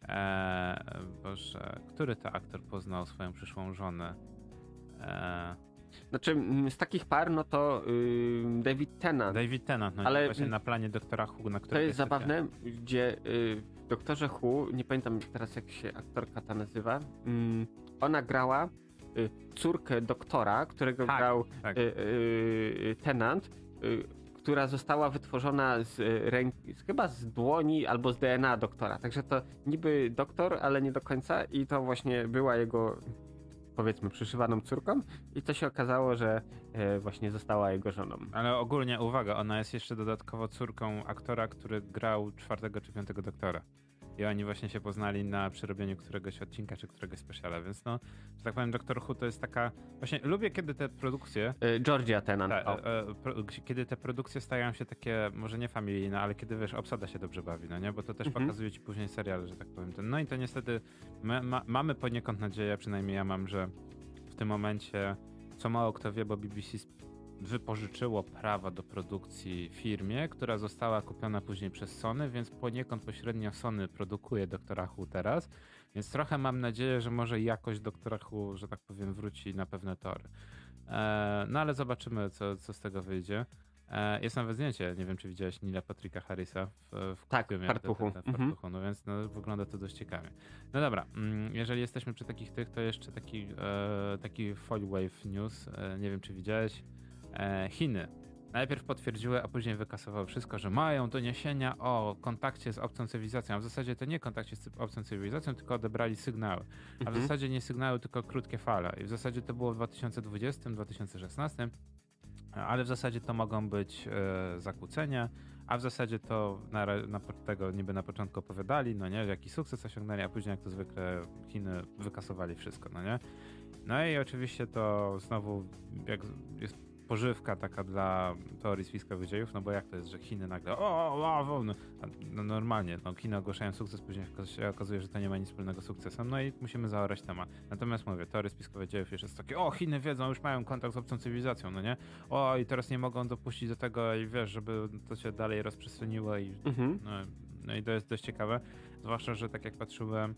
Eee, Boże, który to aktor poznał swoją przyszłą żonę? Eee, znaczy, z takich par, no to yy, David Tennant. David Tennant, no ale właśnie na planie Doktora Who, na którym To jest zabawne, gdzie yy, w Doktorze Who, nie pamiętam teraz jak się aktorka ta nazywa, yy, ona grała y, córkę doktora, którego tak, grał tak. Y, y, Tennant która została wytworzona z e, ręki, chyba z dłoni albo z DNA doktora. Także to niby doktor, ale nie do końca i to właśnie była jego powiedzmy przyszywaną córką i to się okazało, że e, właśnie została jego żoną. Ale ogólnie uwaga, ona jest jeszcze dodatkowo córką aktora, który grał czwartego czy piątego doktora. I oni właśnie się poznali na przerobieniu któregoś odcinka czy któregoś speciala, więc no, że tak powiem, Doctor Who to jest taka... Właśnie lubię, kiedy te produkcje... Y, Georgia Tennant. Ta, e, pro, kiedy te produkcje stają się takie, może nie familijne, ale kiedy, wiesz, obsada się dobrze bawi, no nie? Bo to też mhm. pokazuje ci później serial, że tak powiem. No i to niestety my, ma, mamy poniekąd nadzieję, przynajmniej ja mam, że w tym momencie, co mało kto wie, bo BBC wypożyczyło prawa do produkcji firmie, która została kupiona później przez Sony, więc poniekąd pośrednio Sony produkuje Doktora Who teraz, więc trochę mam nadzieję, że może jakość Doktora Who, że tak powiem, wróci na pewne tory. E, no ale zobaczymy, co, co z tego wyjdzie. E, jest nawet zdjęcie, nie wiem czy widziałeś Nila Patryka Harrisa w, w tak, kostiumie. w mhm. no więc no, wygląda to dość ciekawie. No dobra, mm, jeżeli jesteśmy przy takich tych, to jeszcze taki, e, taki Foil Wave News, e, nie wiem czy widziałeś, Chiny najpierw potwierdziły, a później wykasowały wszystko, że mają doniesienia o kontakcie z obcą cywilizacją. A w zasadzie to nie kontakcie z obcą cywilizacją, tylko odebrali sygnały. A w Mhm. zasadzie nie sygnały, tylko krótkie fale. I w zasadzie to było w 2020, 2016, ale w zasadzie to mogą być e, zakłócenia, a w zasadzie to na, na, tego niby na początku opowiadali, no nie, jaki sukces osiągnęli, a później jak to zwykle Chiny wykasowali wszystko, no nie. No i oczywiście to znowu jak jest pożywka taka dla teorii spiskowych dziejów, no bo jak to jest, że Chiny nagle o, o, o, no, no normalnie, no Chiny ogłaszają sukces, później się okazuje, że to nie ma nic wspólnego z sukcesem, no i musimy zaorać temat. Natomiast mówię, teorie spiskowe dziejów już jest takie, o Chiny wiedzą, już mają kontakt z obcą cywilizacją, no nie? O i teraz nie mogą dopuścić do tego i wiesz, żeby to się dalej rozprzestrzeniło i Mhm. no, no i to jest dość ciekawe, zwłaszcza, że tak jak patrzyłem,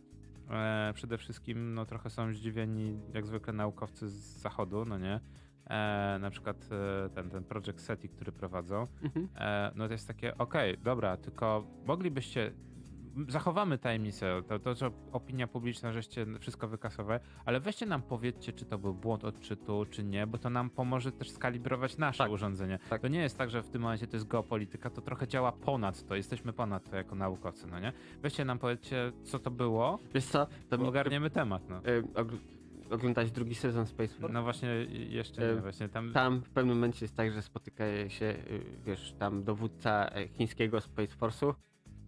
e, przede wszystkim no trochę są zdziwieni jak zwykle naukowcy z zachodu, no nie? E, na przykład e, ten, ten Project SETI, który prowadzą, Mhm. e, no to jest takie, okej, dobra, tylko moglibyście, zachowamy tajemnicę, to, to, że opinia publiczna, żeście wszystko wykasowali, ale weźcie nam powiedzcie, czy to był błąd odczytu, czy nie, bo to nam pomoże też skalibrować nasze Tak. urządzenie. Tak. To nie jest tak, że w tym momencie to jest geopolityka, to trochę działa ponad to, jesteśmy ponad to jako naukowcy, no nie? Weźcie nam powiedzcie, co to było, Wiesz co, to ogarniemy temat, no. Ogl- oglądałeś drugi sezon Space Force? No właśnie, jeszcze E, nie, właśnie tam... Tam w pewnym momencie jest tak, że spotyka się, y, wiesz, tam dowódca e, chińskiego Space Force'u,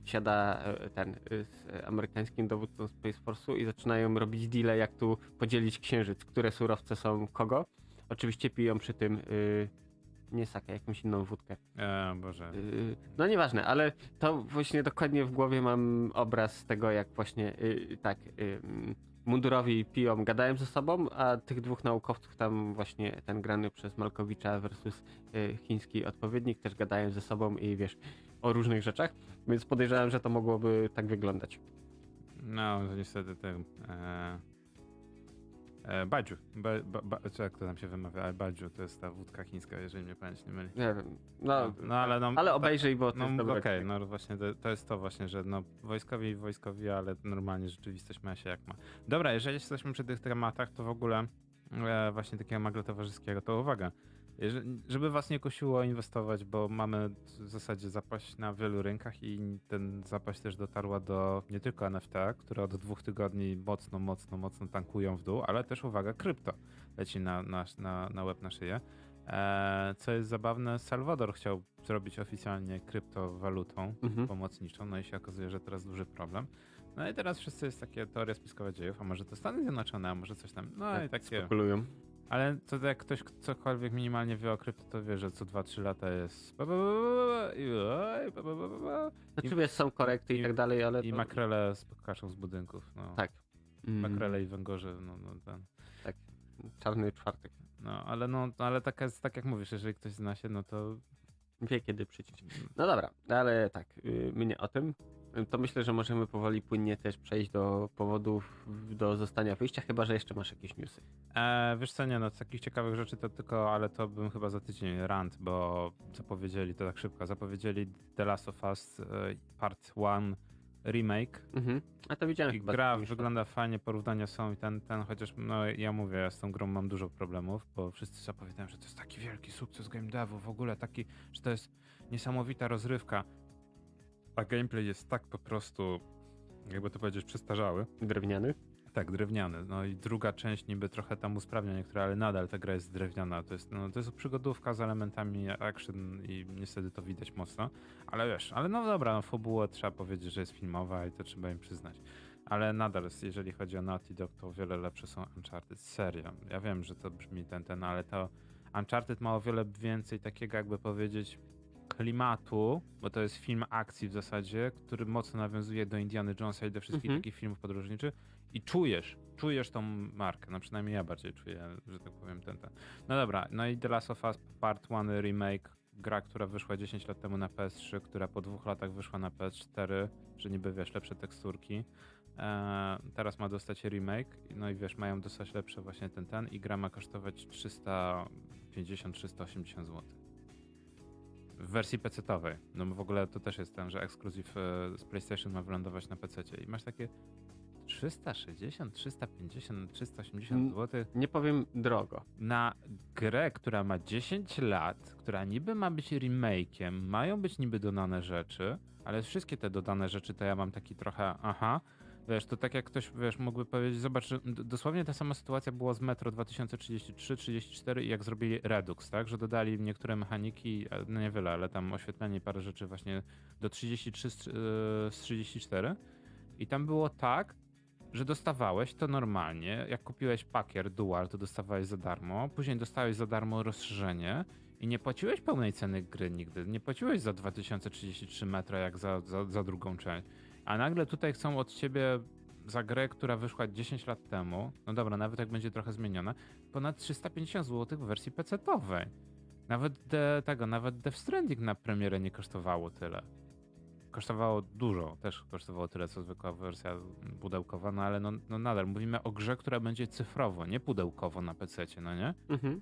siada e, ten y, z e, amerykańskim dowódcą Space Force'u i zaczynają robić deale, jak tu podzielić księżyc, które surowce są kogo. Oczywiście piją przy tym y, nie sakę, jakąś inną wódkę. E, Boże. Y, No nieważne, ale to właśnie dokładnie w głowie mam obraz tego, jak właśnie y, tak mundurowi piją, gadają ze sobą, a tych dwóch naukowców tam właśnie ten grany przez Malkowicza versus y, chiński odpowiednik też gadają ze sobą i wiesz o różnych rzeczach, więc podejrzewam, że to mogłoby tak wyglądać. No, niestety ten... E, e, Baijiu. Ba, ba, ba, czy jak to tam się wymawia? Ale Baijiu to jest ta wódka chińska, jeżeli mnie pamięć nie myli. Nie wiem, no, no ale no... ale obejrzyj, bo to No jest okej, dobre. no właśnie to, to jest to właśnie, że no wojskowi i wojskowi, ale normalnie rzeczywistość ma się jak ma. Dobra, jeżeli jesteśmy przy tych tematach, to w ogóle e, właśnie takiego magla towarzyskiego, to uwaga, żeby was nie kusiło inwestować, bo mamy w zasadzie zapaść na wielu rynkach i ten zapaść też dotarła do nie tylko NFT, które od dwóch tygodni mocno, mocno, mocno tankują w dół, ale też uwaga, krypto leci na, na, na, na łeb na szyję. E, co jest zabawne, Salwador chciał zrobić oficjalnie kryptowalutą Mhm. pomocniczą, no i się okazuje, że teraz duży problem. No i teraz wszyscy jest takie teoria spiskowa dziejów, a może to Stany Zjednoczone, a może coś tam. No i takie. Spekulują. Ale to jak ktoś cokolwiek minimalnie wie o krypto, to wie, że co 2-3 lata jest. Znaczy wiesz, są korekty i, i- tak dalej, ale I to... makrele skaczą z budynków. No. Tak. Mm, Makrele i węgorze, no, no ten. Czarny czwartek. No, ale no, ale tak, jest, tak jak mówisz, jeżeli ktoś zna się, no to Wie kiedy przycić. No dobra, ale tak, yy, mnie o tym. To myślę, że możemy powoli płynnie też przejść do powodów do zostania wyjścia, chyba że jeszcze masz jakieś newsy. E, wiesz co, nie no, z takich ciekawych rzeczy to tylko, ale to bym chyba za tydzień rant, bo zapowiedzieli to tak szybko, zapowiedzieli The Last of Us e, Part 1 remake Mhm. A to widziałem i chyba. gra wygląda fajnie, porównania są i ten, ten, chociaż no ja mówię, ja z tą grą mam dużo problemów, bo wszyscy zapowiadają, że to jest taki wielki sukces game devu, w ogóle taki, że to jest niesamowita rozrywka, a gameplay jest tak po prostu, jakby to powiedzieć, przestarzały. Drewniany. Tak, drewniany. No i druga część niby trochę tam usprawnia niektóre, ale nadal ta gra jest drewniana. To jest, no, to jest przygodówka z elementami action i niestety to widać mocno. Ale wiesz, ale no dobra, no, fabułę trzeba powiedzieć, że jest filmowa i to trzeba im przyznać. Ale nadal, jeżeli chodzi o Naughty Dog, to o wiele lepsze są Uncharted. Serio. Ja wiem, że to brzmi ten, ten, ale to Uncharted ma o wiele więcej takiego, jakby powiedzieć, klimatu, bo to jest film akcji w zasadzie, który mocno nawiązuje do Indiana Jonesa i do wszystkich Mhm. takich filmów podróżniczych i czujesz, czujesz tą markę, no przynajmniej ja bardziej czuję, że tak powiem ten, ten. No dobra, no i The Last of Us Part 1 Remake, gra, która wyszła 10 lat temu na PS3, która po dwóch latach wyszła na PS4, że niby wiesz, lepsze teksturki. Eee, teraz ma dostać remake, no i wiesz, mają dostać lepsze właśnie ten, ten i gra ma kosztować 350-380 zł. W wersji PC-owej. No bo w ogóle to też jest ten, że ekskluzyw e, z PlayStation ma wylądować na PC. I masz takie 360, 350, 380 zł Nie powiem drogo. na grę, która ma 10 lat, która niby ma być remake'iem, mają być niby dodane rzeczy, ale wszystkie te dodane rzeczy to ja mam taki trochę aha. Wiesz, to tak jak ktoś, wiesz, mógłby powiedzieć, zobacz, dosłownie ta sama sytuacja była z Metro 2033-34 i jak zrobili Redux, tak, że dodali niektóre mechaniki, e, no niewiele, ale tam oświetlenie parę rzeczy właśnie do 33 z, yy, z 34 i tam było tak, że dostawałeś to normalnie, jak kupiłeś pakier dual, to dostawałeś za darmo, później dostałeś za darmo rozszerzenie i nie płaciłeś pełnej ceny gry nigdy, nie płaciłeś za 2033 metra jak za, za, za drugą część. A nagle tutaj chcą od ciebie za grę, która wyszła 10 lat temu, no dobra, nawet jak będzie trochę zmieniona, ponad 350 zł w wersji PC-owej. Nawet de, tego, nawet Death Stranding na premierę nie kosztowało tyle. Kosztowało dużo, też kosztowało tyle, co zwykła wersja pudełkowa, no ale no, no nadal mówimy o grze, która będzie cyfrowo, nie pudełkowo na PC, no nie? Mhm.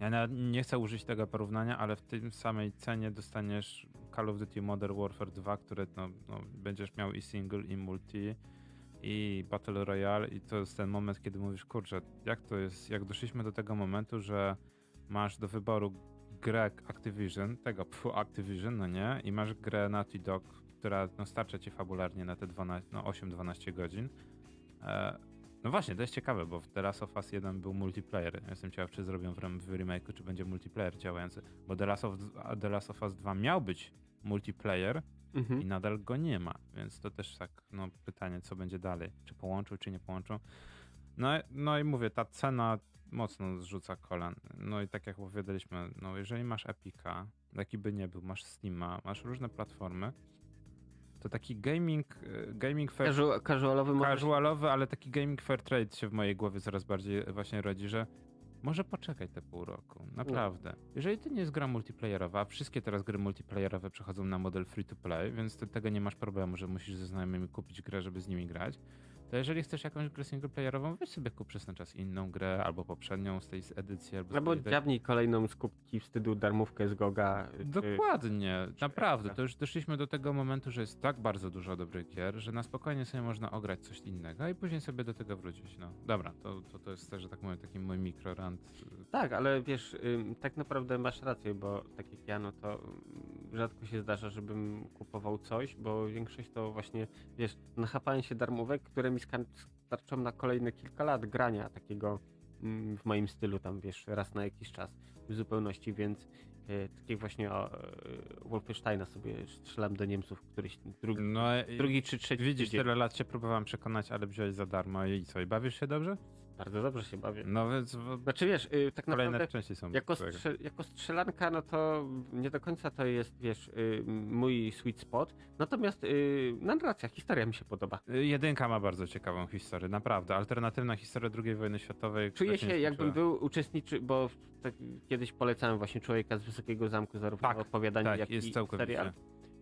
Ja nie chcę użyć tego porównania, ale w tym samej cenie dostaniesz Call of Duty Modern Warfare 2, które no, no, będziesz miał i single, i multi, i Battle Royale i to jest ten moment, kiedy mówisz, kurczę, jak to jest, jak doszliśmy do tego momentu, że masz do wyboru grę Activision, tego pfu, Activision, no nie, i masz grę Naughty Dog, która no, starcza ci fabularnie na te 12, no, 8-12 godzin. E, no właśnie, to jest ciekawe, bo w The Last of Us 1 był multiplayer. Jestem ciekaw, czy zrobią w, w remake'u, czy będzie multiplayer działający. Bo The Last, of, The Last of Us 2 miał być multiplayer Mhm. i nadal go nie ma. Więc to też tak, no pytanie, co będzie dalej. Czy połączą, czy nie połączą. No, no i mówię, ta cena mocno zrzuca kolan. No i tak jak opowiadaliśmy, no jeżeli masz Epica, jaki by nie był, masz Steama, masz różne platformy, to taki gaming, e, gaming fair Casual, casualowy casualowy, ale taki gaming fair trade się w mojej głowie coraz bardziej właśnie rodzi, że może poczekaj te pół roku, naprawdę. Jeżeli to nie jest gra multiplayerowa, a wszystkie teraz gry multiplayerowe przechodzą na model free to play, więc ty tego nie masz problemu, że musisz ze znajomymi kupić grę, żeby z nimi grać. To jeżeli chcesz jakąś grę singleplayerową, weź sobie kup przez ten czas inną grę, albo poprzednią z tej edycji, albo Albo tej- kolejną z kubki wstydu darmówkę z Goga. czy- Dokładnie, naprawdę. Ekstra. To już doszliśmy do tego momentu, że jest tak bardzo dużo dobrych gier, że na spokojnie sobie można ograć coś innego i później sobie do tego wrócić. No dobra, to, to, to jest też, że tak powiem, taki mój mikrorant. Tak, ale wiesz, tak naprawdę masz rację, bo tak jak ja, no to rzadko się zdarza, żebym kupował coś, bo większość to właśnie, wiesz, nachapałem się darmówek, które mi skan- starczą na kolejne kilka lat grania takiego ym, w moim stylu tam, wiesz, raz na jakiś czas w zupełności, więc e, właśnie o, e, Wolfensteina sobie strzelam do Niemców, któryś drugi, No drugi czy trzeci widzisz, tydzień. tyle lat cię próbowałem przekonać, ale wziąłeś za darmo i co, i bawisz się dobrze? Bardzo dobrze się bawię. No więc Znaczy wiesz, y, tak kolejne naprawdę części są. jako, strze- jako strzelanka, no to nie do końca to jest, wiesz, y, mój sweet spot. Natomiast y, narracja, historia mi się podoba. Y, Jedynka ma bardzo ciekawą historię, naprawdę. Alternatywna historia II wojny światowej. Czuję się, jakbym był uczestniczy, bo tak, kiedyś polecałem właśnie Człowieka z Wysokiego Zamku, zarówno Tak, opowiadanie, Tak, jak jest i całkowicie. serial.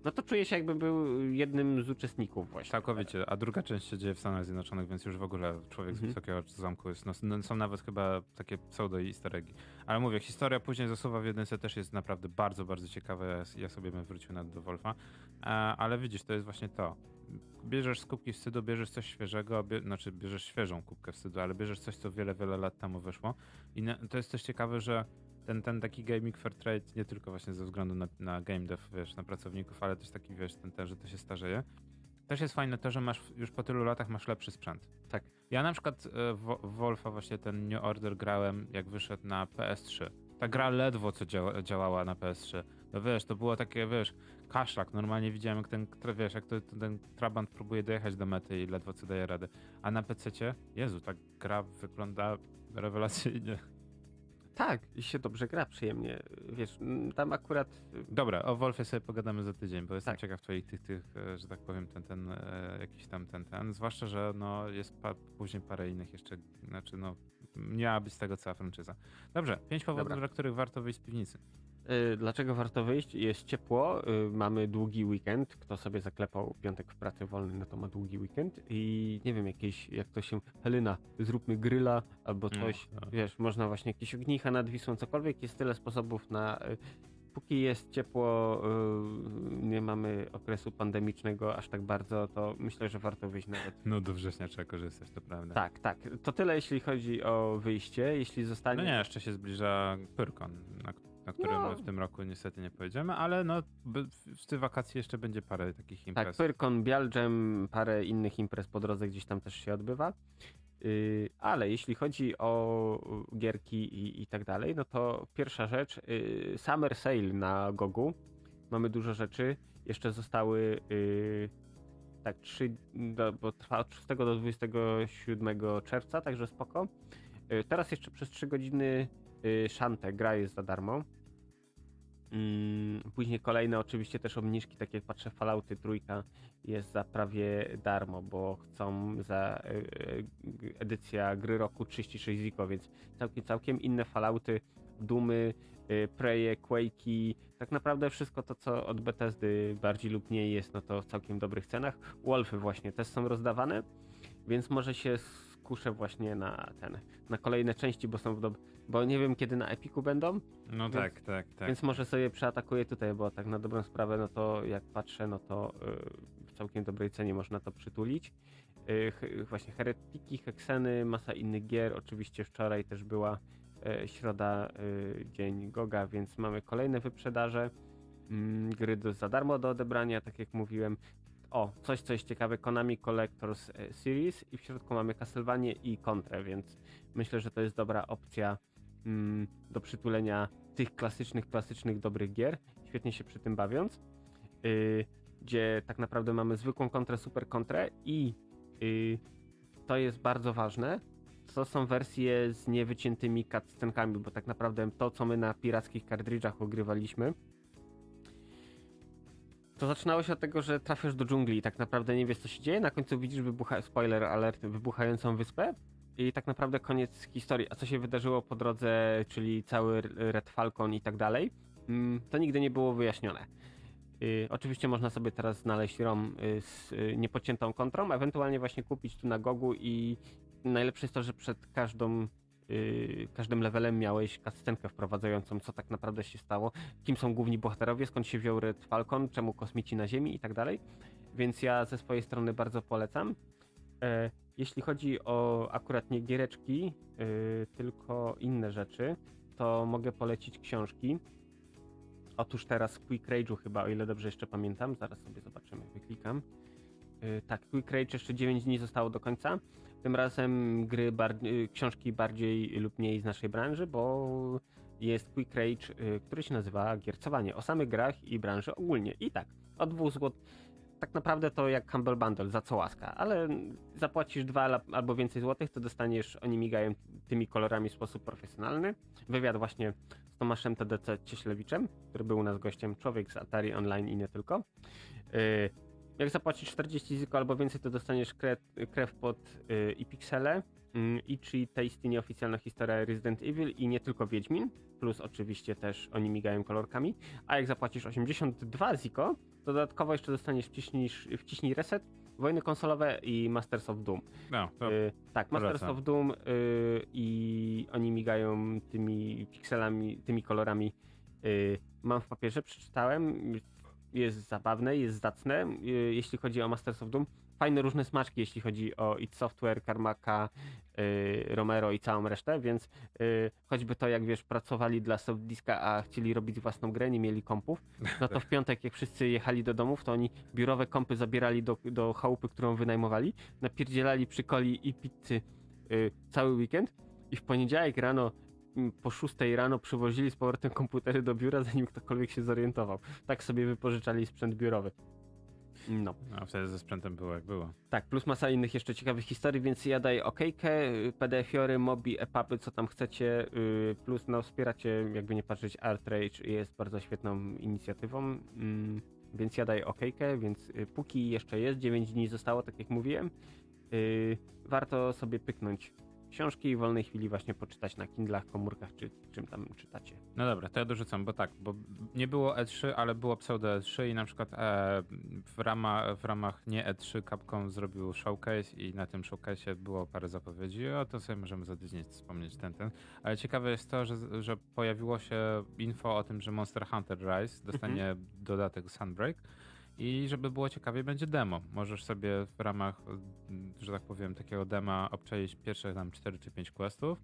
No to czuję się, jakbym był jednym z uczestników właśnie. Całkowicie, a druga część się dzieje w Stanach Zjednoczonych, więc już w ogóle człowiek z Mhm. wysokiego zamku jest. No, no, są nawet chyba takie pseudo i easter eggi. Ale mówię, historia później zasuwa w jedynce też jest naprawdę bardzo, bardzo ciekawa. Ja, ja sobie bym wrócił na do Wolfa. E, ale widzisz, to jest właśnie to. Bierzesz z kubki wstydu, bierzesz coś świeżego, bie, znaczy bierzesz świeżą kubkę wstydu, ale bierzesz coś, co wiele, wiele lat temu wyszło. I to jest też ciekawe, że ten, ten taki gaming fair trade, nie tylko właśnie ze względu na, na game dev, wiesz, na pracowników, ale też taki, wiesz, ten, ten, że to się starzeje. Też jest fajne to, że masz już po tylu latach masz lepszy sprzęt. Tak. Ja na przykład e, w Wolfa właśnie ten New Order grałem, jak wyszedł na PS3. Ta gra ledwo co działa, działała na PS3. No wiesz, to było takie, wiesz, kaszlak. Normalnie widziałem, jak ten, wiesz, jak to, ten trabant próbuje dojechać do mety i ledwo co daje radę. A na PC-cie, Jezu, ta gra wygląda rewelacyjnie. Tak, i się dobrze gra, przyjemnie. Wiesz, tam akurat Dobra, o Wolfie sobie pogadamy za tydzień, bo jestem Tak. ciekaw twoich tych, tych, e, że tak powiem, ten, ten, e, jakiś tam ten, ten. Zwłaszcza, że no jest pa, później parę innych jeszcze, znaczy no, miała być z tego cała franczyza. Dobrze, pięć powodów, Dobra. dla których warto wyjść z piwnicy. Y, Dlaczego warto wyjść? Jest ciepło, y, mamy długi weekend. Kto sobie zaklepał piątek w pracy wolny, no to ma długi weekend. I nie wiem, jakieś, jak to się. Helena, zróbmy gryla albo No, coś. tak. Wiesz, można właśnie jakieś ognicha nad Wisłą, cokolwiek. Jest tyle sposobów na y, póki jest ciepło, nie mamy okresu pandemicznego aż tak bardzo, to myślę, że warto wyjść nawet. No do września trzeba korzystać, to prawda. Tak, tak. To tyle, jeśli chodzi o wyjście. Jeśli zostanie. No nie, jeszcze się zbliża Pyrkon, na, na którym No. w tym roku niestety nie pojedziemy, ale no w tych wakacji jeszcze będzie parę takich Tak, imprez. Pyrkon, Bialgem, parę innych imprez po drodze gdzieś tam też się odbywa. Yy, ale jeśli chodzi o gierki i, i tak dalej, no to pierwsza rzecz, yy, Summer Sale na Gogu. Mamy dużo rzeczy. Jeszcze zostały yy, tak trzy, do, bo trwa od 6 do 27 czerwca, także spoko. Teraz jeszcze przez 3 godziny yy, Shante, gra jest za darmo. Mm, Później kolejne oczywiście też obniżki, tak jak patrzę Fallouty trójka jest za prawie darmo, bo chcą za e, e, edycja gry roku 36 ziko, więc całkiem, całkiem inne Fallouty, Dumy, e, Preje, Quake'i, tak naprawdę wszystko to, co od Bethesdy bardziej lub mniej jest, no to w całkiem dobrych cenach. Wolfy właśnie też są rozdawane, więc może się skuszę właśnie na ten, na kolejne części, bo są w dob- bo nie wiem kiedy na Epiku będą, No Więc- tak, tak, tak. więc może sobie przeatakuję tutaj, bo tak na dobrą sprawę, no to jak patrzę, no to y, w całkiem dobrej cenie można to przytulić. Y, ch- właśnie heretiki, hekseny, masa innych gier. Oczywiście wczoraj też była y, środa, y, dzień Goga, więc mamy kolejne wyprzedaże. Mm, gry do, za darmo do odebrania, tak jak mówiłem. O, coś co jest ciekawe, Konami Collectors e, Series i w środku mamy Castlevania i Contrę, więc myślę, że to jest dobra opcja mm, do przytulenia tych klasycznych, klasycznych, dobrych gier, świetnie się przy tym bawiąc, yy, gdzie tak naprawdę mamy zwykłą kontrę, super kontrę i yy, to jest bardzo ważne, to są wersje z niewyciętymi cutscenkami, bo tak naprawdę to, co my na pirackich kartridżach ogrywaliśmy, to zaczynało się od tego, że trafiasz do dżungli i tak naprawdę nie wiesz, co się dzieje, na końcu widzisz, wybucha, spoiler alert, wybuchającą wyspę i tak naprawdę koniec historii. A co się wydarzyło po drodze, czyli cały Red Falcon i tak dalej, mm, to nigdy nie było wyjaśnione. Y, oczywiście można sobie teraz znaleźć ROM y, z y, niepociętą kontrą, ewentualnie właśnie kupić tu na Gogu i najlepsze jest to, że przed każdą y, każdym levelem miałeś kascenkę wprowadzającą, co tak naprawdę się stało, kim są główni bohaterowie, skąd się wziął Red Falcon, czemu kosmici na Ziemi i tak dalej. Więc ja ze swojej strony bardzo polecam. E, jeśli chodzi o akurat nie giereczki, y, tylko inne rzeczy, to mogę polecić książki. Otóż teraz w Quick Rage'u chyba, o ile dobrze jeszcze pamiętam, zaraz sobie zobaczymy, wyklikam. Y, tak, Quick Rage jeszcze 9 dni zostało do końca. Tym razem gry, y, książki bardziej lub mniej z naszej branży, bo jest Quick Rage, y, który się nazywa Giercowanie o samych grach i branży ogólnie. I tak, od 2 zł. Tak naprawdę to jak Humble Bundle, za co łaska, ale zapłacisz dwa ala- albo więcej złotych, to dostaniesz, oni migają tymi kolorami w sposób profesjonalny. Wywiad właśnie z Tomaszem TDC Cieślewiczem, który był u nas gościem, człowiek z Atari Online i nie tylko. Yy, jak zapłacisz 40 ziko albo więcej, to dostaniesz krew, krew pod yy, i piksele. Yy, I czy Tasty nieoficjalna historia Resident Evil i nie tylko Wiedźmin, plus oczywiście też oni migają kolorkami. A jak zapłacisz 82 ziko, to dodatkowo jeszcze dostaniesz wciśnij, wciśnij reset, wojny konsolowe i Masters of Doom. No, to Y, tak, Masters polecam. of Doom y, i oni migają tymi pikselami, tymi kolorami. Y, mam w papierze, przeczytałem. Jest zabawne, jest zacne. Y, jeśli chodzi o Masters of Doom, fajne różne smaczki, jeśli chodzi o id Software, Karmaka, y, Romero i całą resztę, więc y, choćby to, jak wiesz, pracowali dla Softdiska, a chcieli robić własną grę, nie mieli kompów, no to w <laughs> piątek, jak wszyscy jechali do domów, to oni biurowe kompy zabierali do, do chałupy, którą wynajmowali, napierdzielali przy coli i pizzy cały weekend i w poniedziałek rano po 6 rano przywozili z powrotem komputery do biura, zanim ktokolwiek się zorientował. Tak sobie wypożyczali sprzęt biurowy. No. a wtedy ze sprzętem było jak było. Tak, plus masa innych jeszcze ciekawych historii, więc ja daję okejkę, y, PDF-iory, mobi, epapy, co tam chcecie, y, plus no wspieracie, jakby nie patrzeć, Art Rage jest bardzo świetną inicjatywą, mm, więc ja daję okejkę, więc y, póki jeszcze jest, 9 dni zostało, tak jak mówiłem, y, warto sobie pyknąć książki i w wolnej chwili właśnie poczytać na Kindlach, komórkach czy czym tam czytacie. No dobra, to ja dorzucam, bo tak, bo nie było E3, ale było pseudo E3 i na przykład e, w, rama, w ramach nie E3 Capcom zrobił showcase i na tym showcase było parę zapowiedzi, o to sobie możemy za tydzień wspomnieć ten, ten. Ale ciekawe jest to, że, że pojawiło się info o tym, że Monster Hunter Rise dostanie mhm. dodatek Sunbreak i żeby było ciekawie, będzie demo. Możesz sobie w ramach, że tak powiem, takiego dema obczaić pierwsze tam 4 czy 5 questów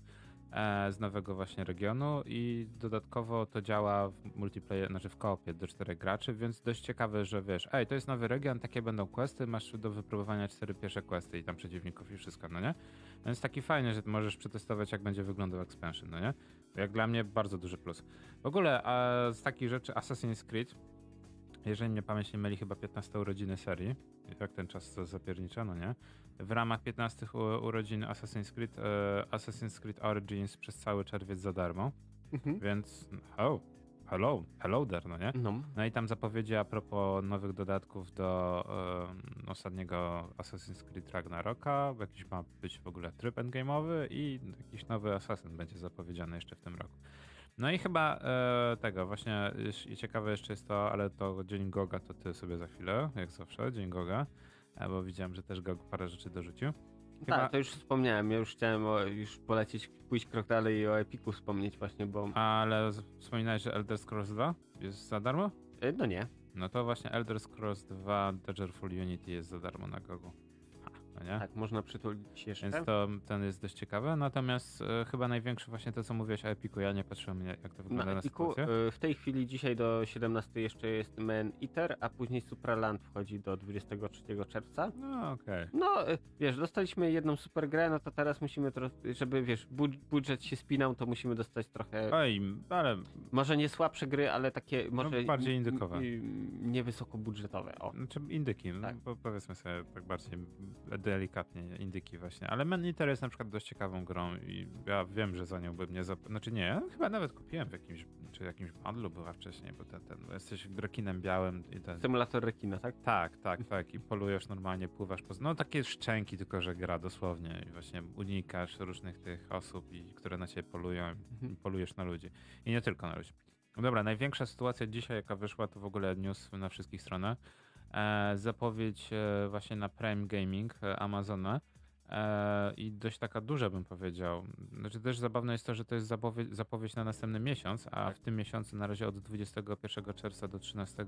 e, z nowego właśnie regionu i dodatkowo to działa w multiplayer, znaczy w koopie do 4 graczy, więc dość ciekawe, że wiesz, ej, to jest nowy region, takie będą questy, masz do wypróbowania 4 pierwsze questy i tam przeciwników i wszystko, no nie? Więc taki fajny, że możesz przetestować, jak będzie wyglądał expansion, no nie? Jak dla mnie bardzo duży plus. W ogóle a z takich rzeczy Assassin's Creed jeżeli mnie pamięć nie myli, chyba 15 urodziny serii. I tak ten czas to zapierniczono, nie? W ramach 15 urodzin Assassin's Creed, e, Assassin's Creed Origins przez cały czerwiec za darmo. Mhm. Więc, oh, hello, hello there, no nie? No. no i tam zapowiedzi a propos nowych dodatków do um, ostatniego Assassin's Creed Ragnaroka, jakiś ma być w ogóle tryb endgame'owy i jakiś nowy Assassin będzie zapowiedziany jeszcze w tym roku. No i chyba e, tego, właśnie i ciekawe jeszcze jest to, ale to Dzień Goga to ty sobie za chwilę, jak zawsze, Dzień Goga, e, bo widziałem, że też Gog parę rzeczy dorzucił. Chyba... Tak, to już wspomniałem, ja już chciałem o, już polecieć, pójść krok dalej i o Epiku wspomnieć właśnie, bo... Ale wspominałeś, że Elder Scrolls 2 jest za darmo? E, no nie. No to właśnie Elder Scrolls 2 Daggerful Unity jest za darmo na Gogu nie? Tak, można przytulić jeszcze. Więc to, ten jest dość ciekawy, natomiast e, chyba największy właśnie to, co mówiłeś o Epiku, ja nie patrzyłem jak to wygląda na, na Epiku, e, W tej chwili dzisiaj do 17 jeszcze jest Man Eater, a później Supraland wchodzi do 23 czerwca. No okej. Okay. No, e, wiesz, dostaliśmy jedną super grę, no to teraz musimy, żeby, wiesz, budżet się spinał, to musimy dostać trochę... Oj, ale... Może nie słabsze gry, ale takie może... No, bardziej indykowe. Niewysokobudżetowe, o. Znaczy indyki, no, tak. no, powiedzmy sobie tak bardziej delikatnie indyki właśnie. Ale Man Eater jest na przykład dość ciekawą grą i ja wiem, że za nią bym nie zap... Znaczy nie, chyba nawet kupiłem w jakimś, czy jakimś bundlu była wcześniej, bo ten, ten jesteś rekinem białym i ten... Symulator rekina, tak? Tak, tak, tak. I polujesz normalnie, pływasz po... No takie szczęki, tylko że gra dosłownie i właśnie unikasz różnych tych osób, i, które na ciebie polują i mhm. polujesz na ludzi. I nie tylko na ludzi. Dobra, największa sytuacja dzisiaj, jaka wyszła, to w ogóle news na wszystkich stronach. E, zapowiedź e, właśnie na Prime Gaming e, Amazona. I dość taka duża bym powiedział. Znaczy też zabawne jest to, że to jest zapowiedź, zapowiedź na następny miesiąc, a tak. w tym miesiącu na razie od 21 czerwca do 13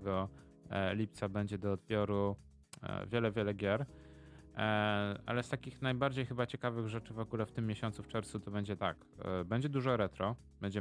lipca będzie do odbioru wiele, wiele gier. Ale z takich najbardziej chyba ciekawych rzeczy w ogóle w tym miesiącu, w czerwcu, to będzie tak. Będzie dużo retro. Będzie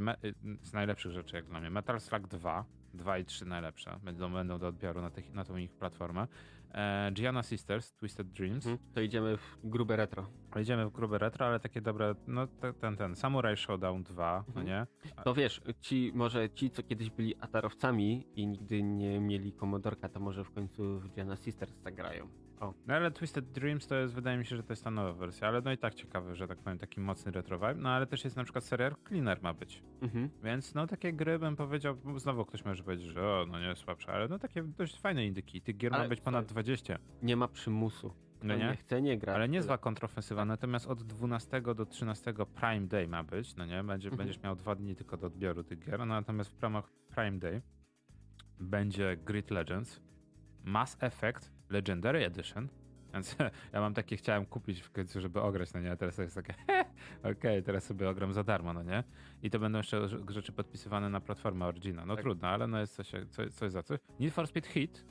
z najlepszych rzeczy, jak dla mnie. Metal Slug 2, 2 i 3 najlepsze będą, będą do odbioru na, tych, na tą ich platformę. E, Gianna Sisters, Twisted Dreams. Hmm, to idziemy w grube retro. Idziemy w grube retro, ale takie dobre, no ten, ten, Samurai Showdown 2, no mhm. nie? To wiesz, ci, może ci, co kiedyś byli atarowcami i nigdy nie mieli komodorka, to może w końcu w Gianna Sisters zagrają. O. No ale Twisted Dreams to jest, wydaje mi się, że to jest ta nowa wersja, ale no i tak ciekawe, że tak powiem, taki mocny retro vibe. No ale też jest na przykład serial Cleaner ma być. Mhm. Więc no takie gry bym powiedział, znowu ktoś może powiedzieć, że o, no nie słabsze, ale no takie dość fajne indyki. Tych gier ale ma być ponad 20. Nie ma przymusu. No nie? nie chce, nie gra. Ale nie zła kontrofensywa, natomiast od 12 do 13 Prime Day ma być, no nie? Będzie, mhm. Będziesz miał dwa dni tylko do odbioru tych gier, no natomiast w ramach Prime Day będzie Grid Legends, Mass Effect Legendary Edition, więc <laughs> ja mam takie, chciałem kupić w końcu, żeby ograć, no nie, a teraz jest takie, <laughs> okej, okay, teraz sobie ogram za darmo, no nie? I to będą jeszcze rzeczy podpisywane na platformę Origina. No tak. trudno, ale no jest coś, coś, coś za coś. Need for Speed Hit,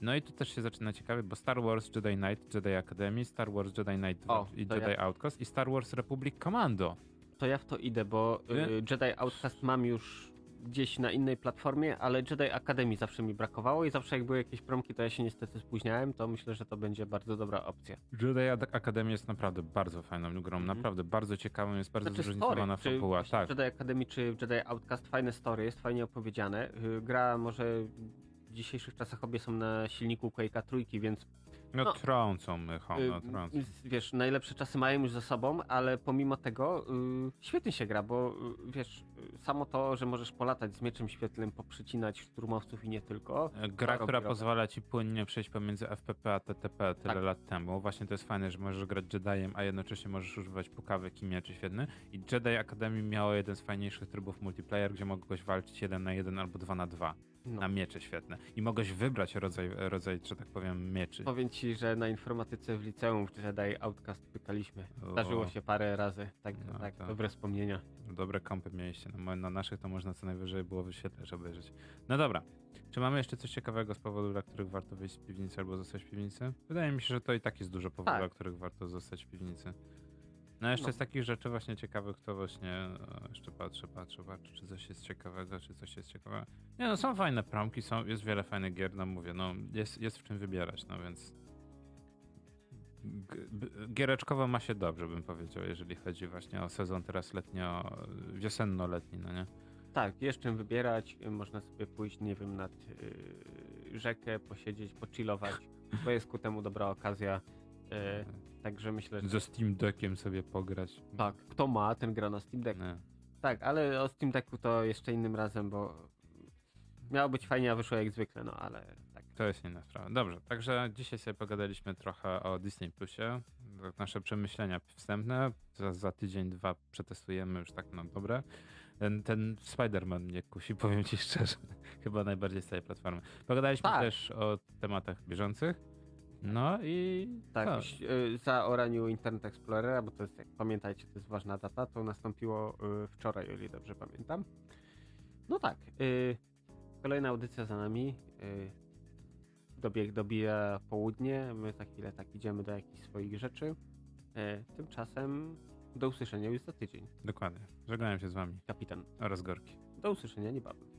no i tu też się zaczyna ciekawie, bo Star Wars Jedi Knight, Jedi Academy, Star Wars Jedi Knight o, i Jedi ja... Outcast i Star Wars Republic Commando. To ja w to idę, bo y, Jedi Outcast mam już gdzieś na innej platformie, ale Jedi Academy zawsze mi brakowało i zawsze jak były jakieś promki, to ja się niestety spóźniałem, to myślę, że to będzie bardzo dobra opcja. Jedi Academy jest naprawdę bardzo fajną grą, mm. naprawdę bardzo ciekawą, jest bardzo znaczy, zróżnicowana fabuła. Tak. Jedi Academy czy Jedi Outcast fajne story, jest fajnie opowiedziane. Y, gra może w dzisiejszych czasach obie są na silniku Quake'a trójki, więc No, No. trącą mychą, no Y, trącą. Wiesz, najlepsze czasy mają już za sobą, ale pomimo tego y, świetnie się gra, bo y, wiesz, y, samo to, że możesz polatać z mieczem świetlnym, poprzycinać szturmowców i nie tylko. E, Gra, robi która robotę. pozwala ci płynnie przejść pomiędzy FPP a TTP tyle Tak. lat temu. Właśnie to jest fajne, że możesz grać Jediem, a jednocześnie możesz używać pukawek i mieczy świetny. I Jedi Academy miało jeden z fajniejszych trybów multiplayer, gdzie mogłeś walczyć 1 na 1 albo 2 na 2 No. na miecze świetne. I mogłeś wybrać rodzaj, rodzaj, że tak powiem, mieczy. Powiem ci, że na informatyce w liceum w Jedi Outcast pykaliśmy. Zdarzyło się parę razy, tak, No tak, to- dobre wspomnienia. Dobre kompy mieliście. Na, mo- na naszych to można co najwyżej było wyświetlać, obejrzeć. No dobra. Czy mamy jeszcze coś ciekawego z powodu, dla których warto wyjść z piwnicy albo zostać w piwnicy? Wydaje mi się, że to i tak jest dużo powodów, Tak. dla których warto zostać w piwnicy. No jeszcze No. z takich rzeczy właśnie ciekawych, to właśnie e, jeszcze patrzę, patrzę, patrzę, czy coś jest ciekawego, czy coś jest ciekawego. Nie no, są fajne promki, są, jest wiele fajnych gier, no mówię, no jest, jest w czym wybierać, no więc Giereczkowo ma się dobrze, bym powiedział, jeżeli chodzi właśnie o sezon teraz letnio, wiosenno-letni, no nie? Tak, jest czym wybierać. Można sobie pójść, nie wiem, nad y, rzekę, posiedzieć, pochillować. To jest ku temu dobra okazja. Y, także myślę, że Ze Steam Deckiem sobie pograć. tak, kto ma, ten gra na Steam Deck. Nie. Tak, ale o Steam Decku to jeszcze innym razem, bo miało być fajnie, a wyszło jak zwykle, no ale tak. To jest inna sprawa. Dobrze, także dzisiaj sobie pogadaliśmy trochę o Disney Plusie. Tak Nasze przemyślenia wstępne. Za, za tydzień, dwa przetestujemy już tak na dobre. Ten, ten Spider-Man mnie kusi, <laughs> powiem ci szczerze. Chyba najbardziej z całej platformy. Pogadaliśmy Tak. też o tematach bieżących. No i Tak, już, y, za oraniu Internet Explorera, bo to jest, jak pamiętajcie, to jest ważna data, to nastąpiło y, wczoraj, o ile dobrze pamiętam. No tak, y, kolejna audycja za nami. Dobieg dobija południe, my za chwilę tak idziemy do jakichś swoich rzeczy. Tymczasem do usłyszenia już za tydzień. Dokładnie. Żegnałem się z wami Kapitan, oraz Gorki. do usłyszenia niebawem.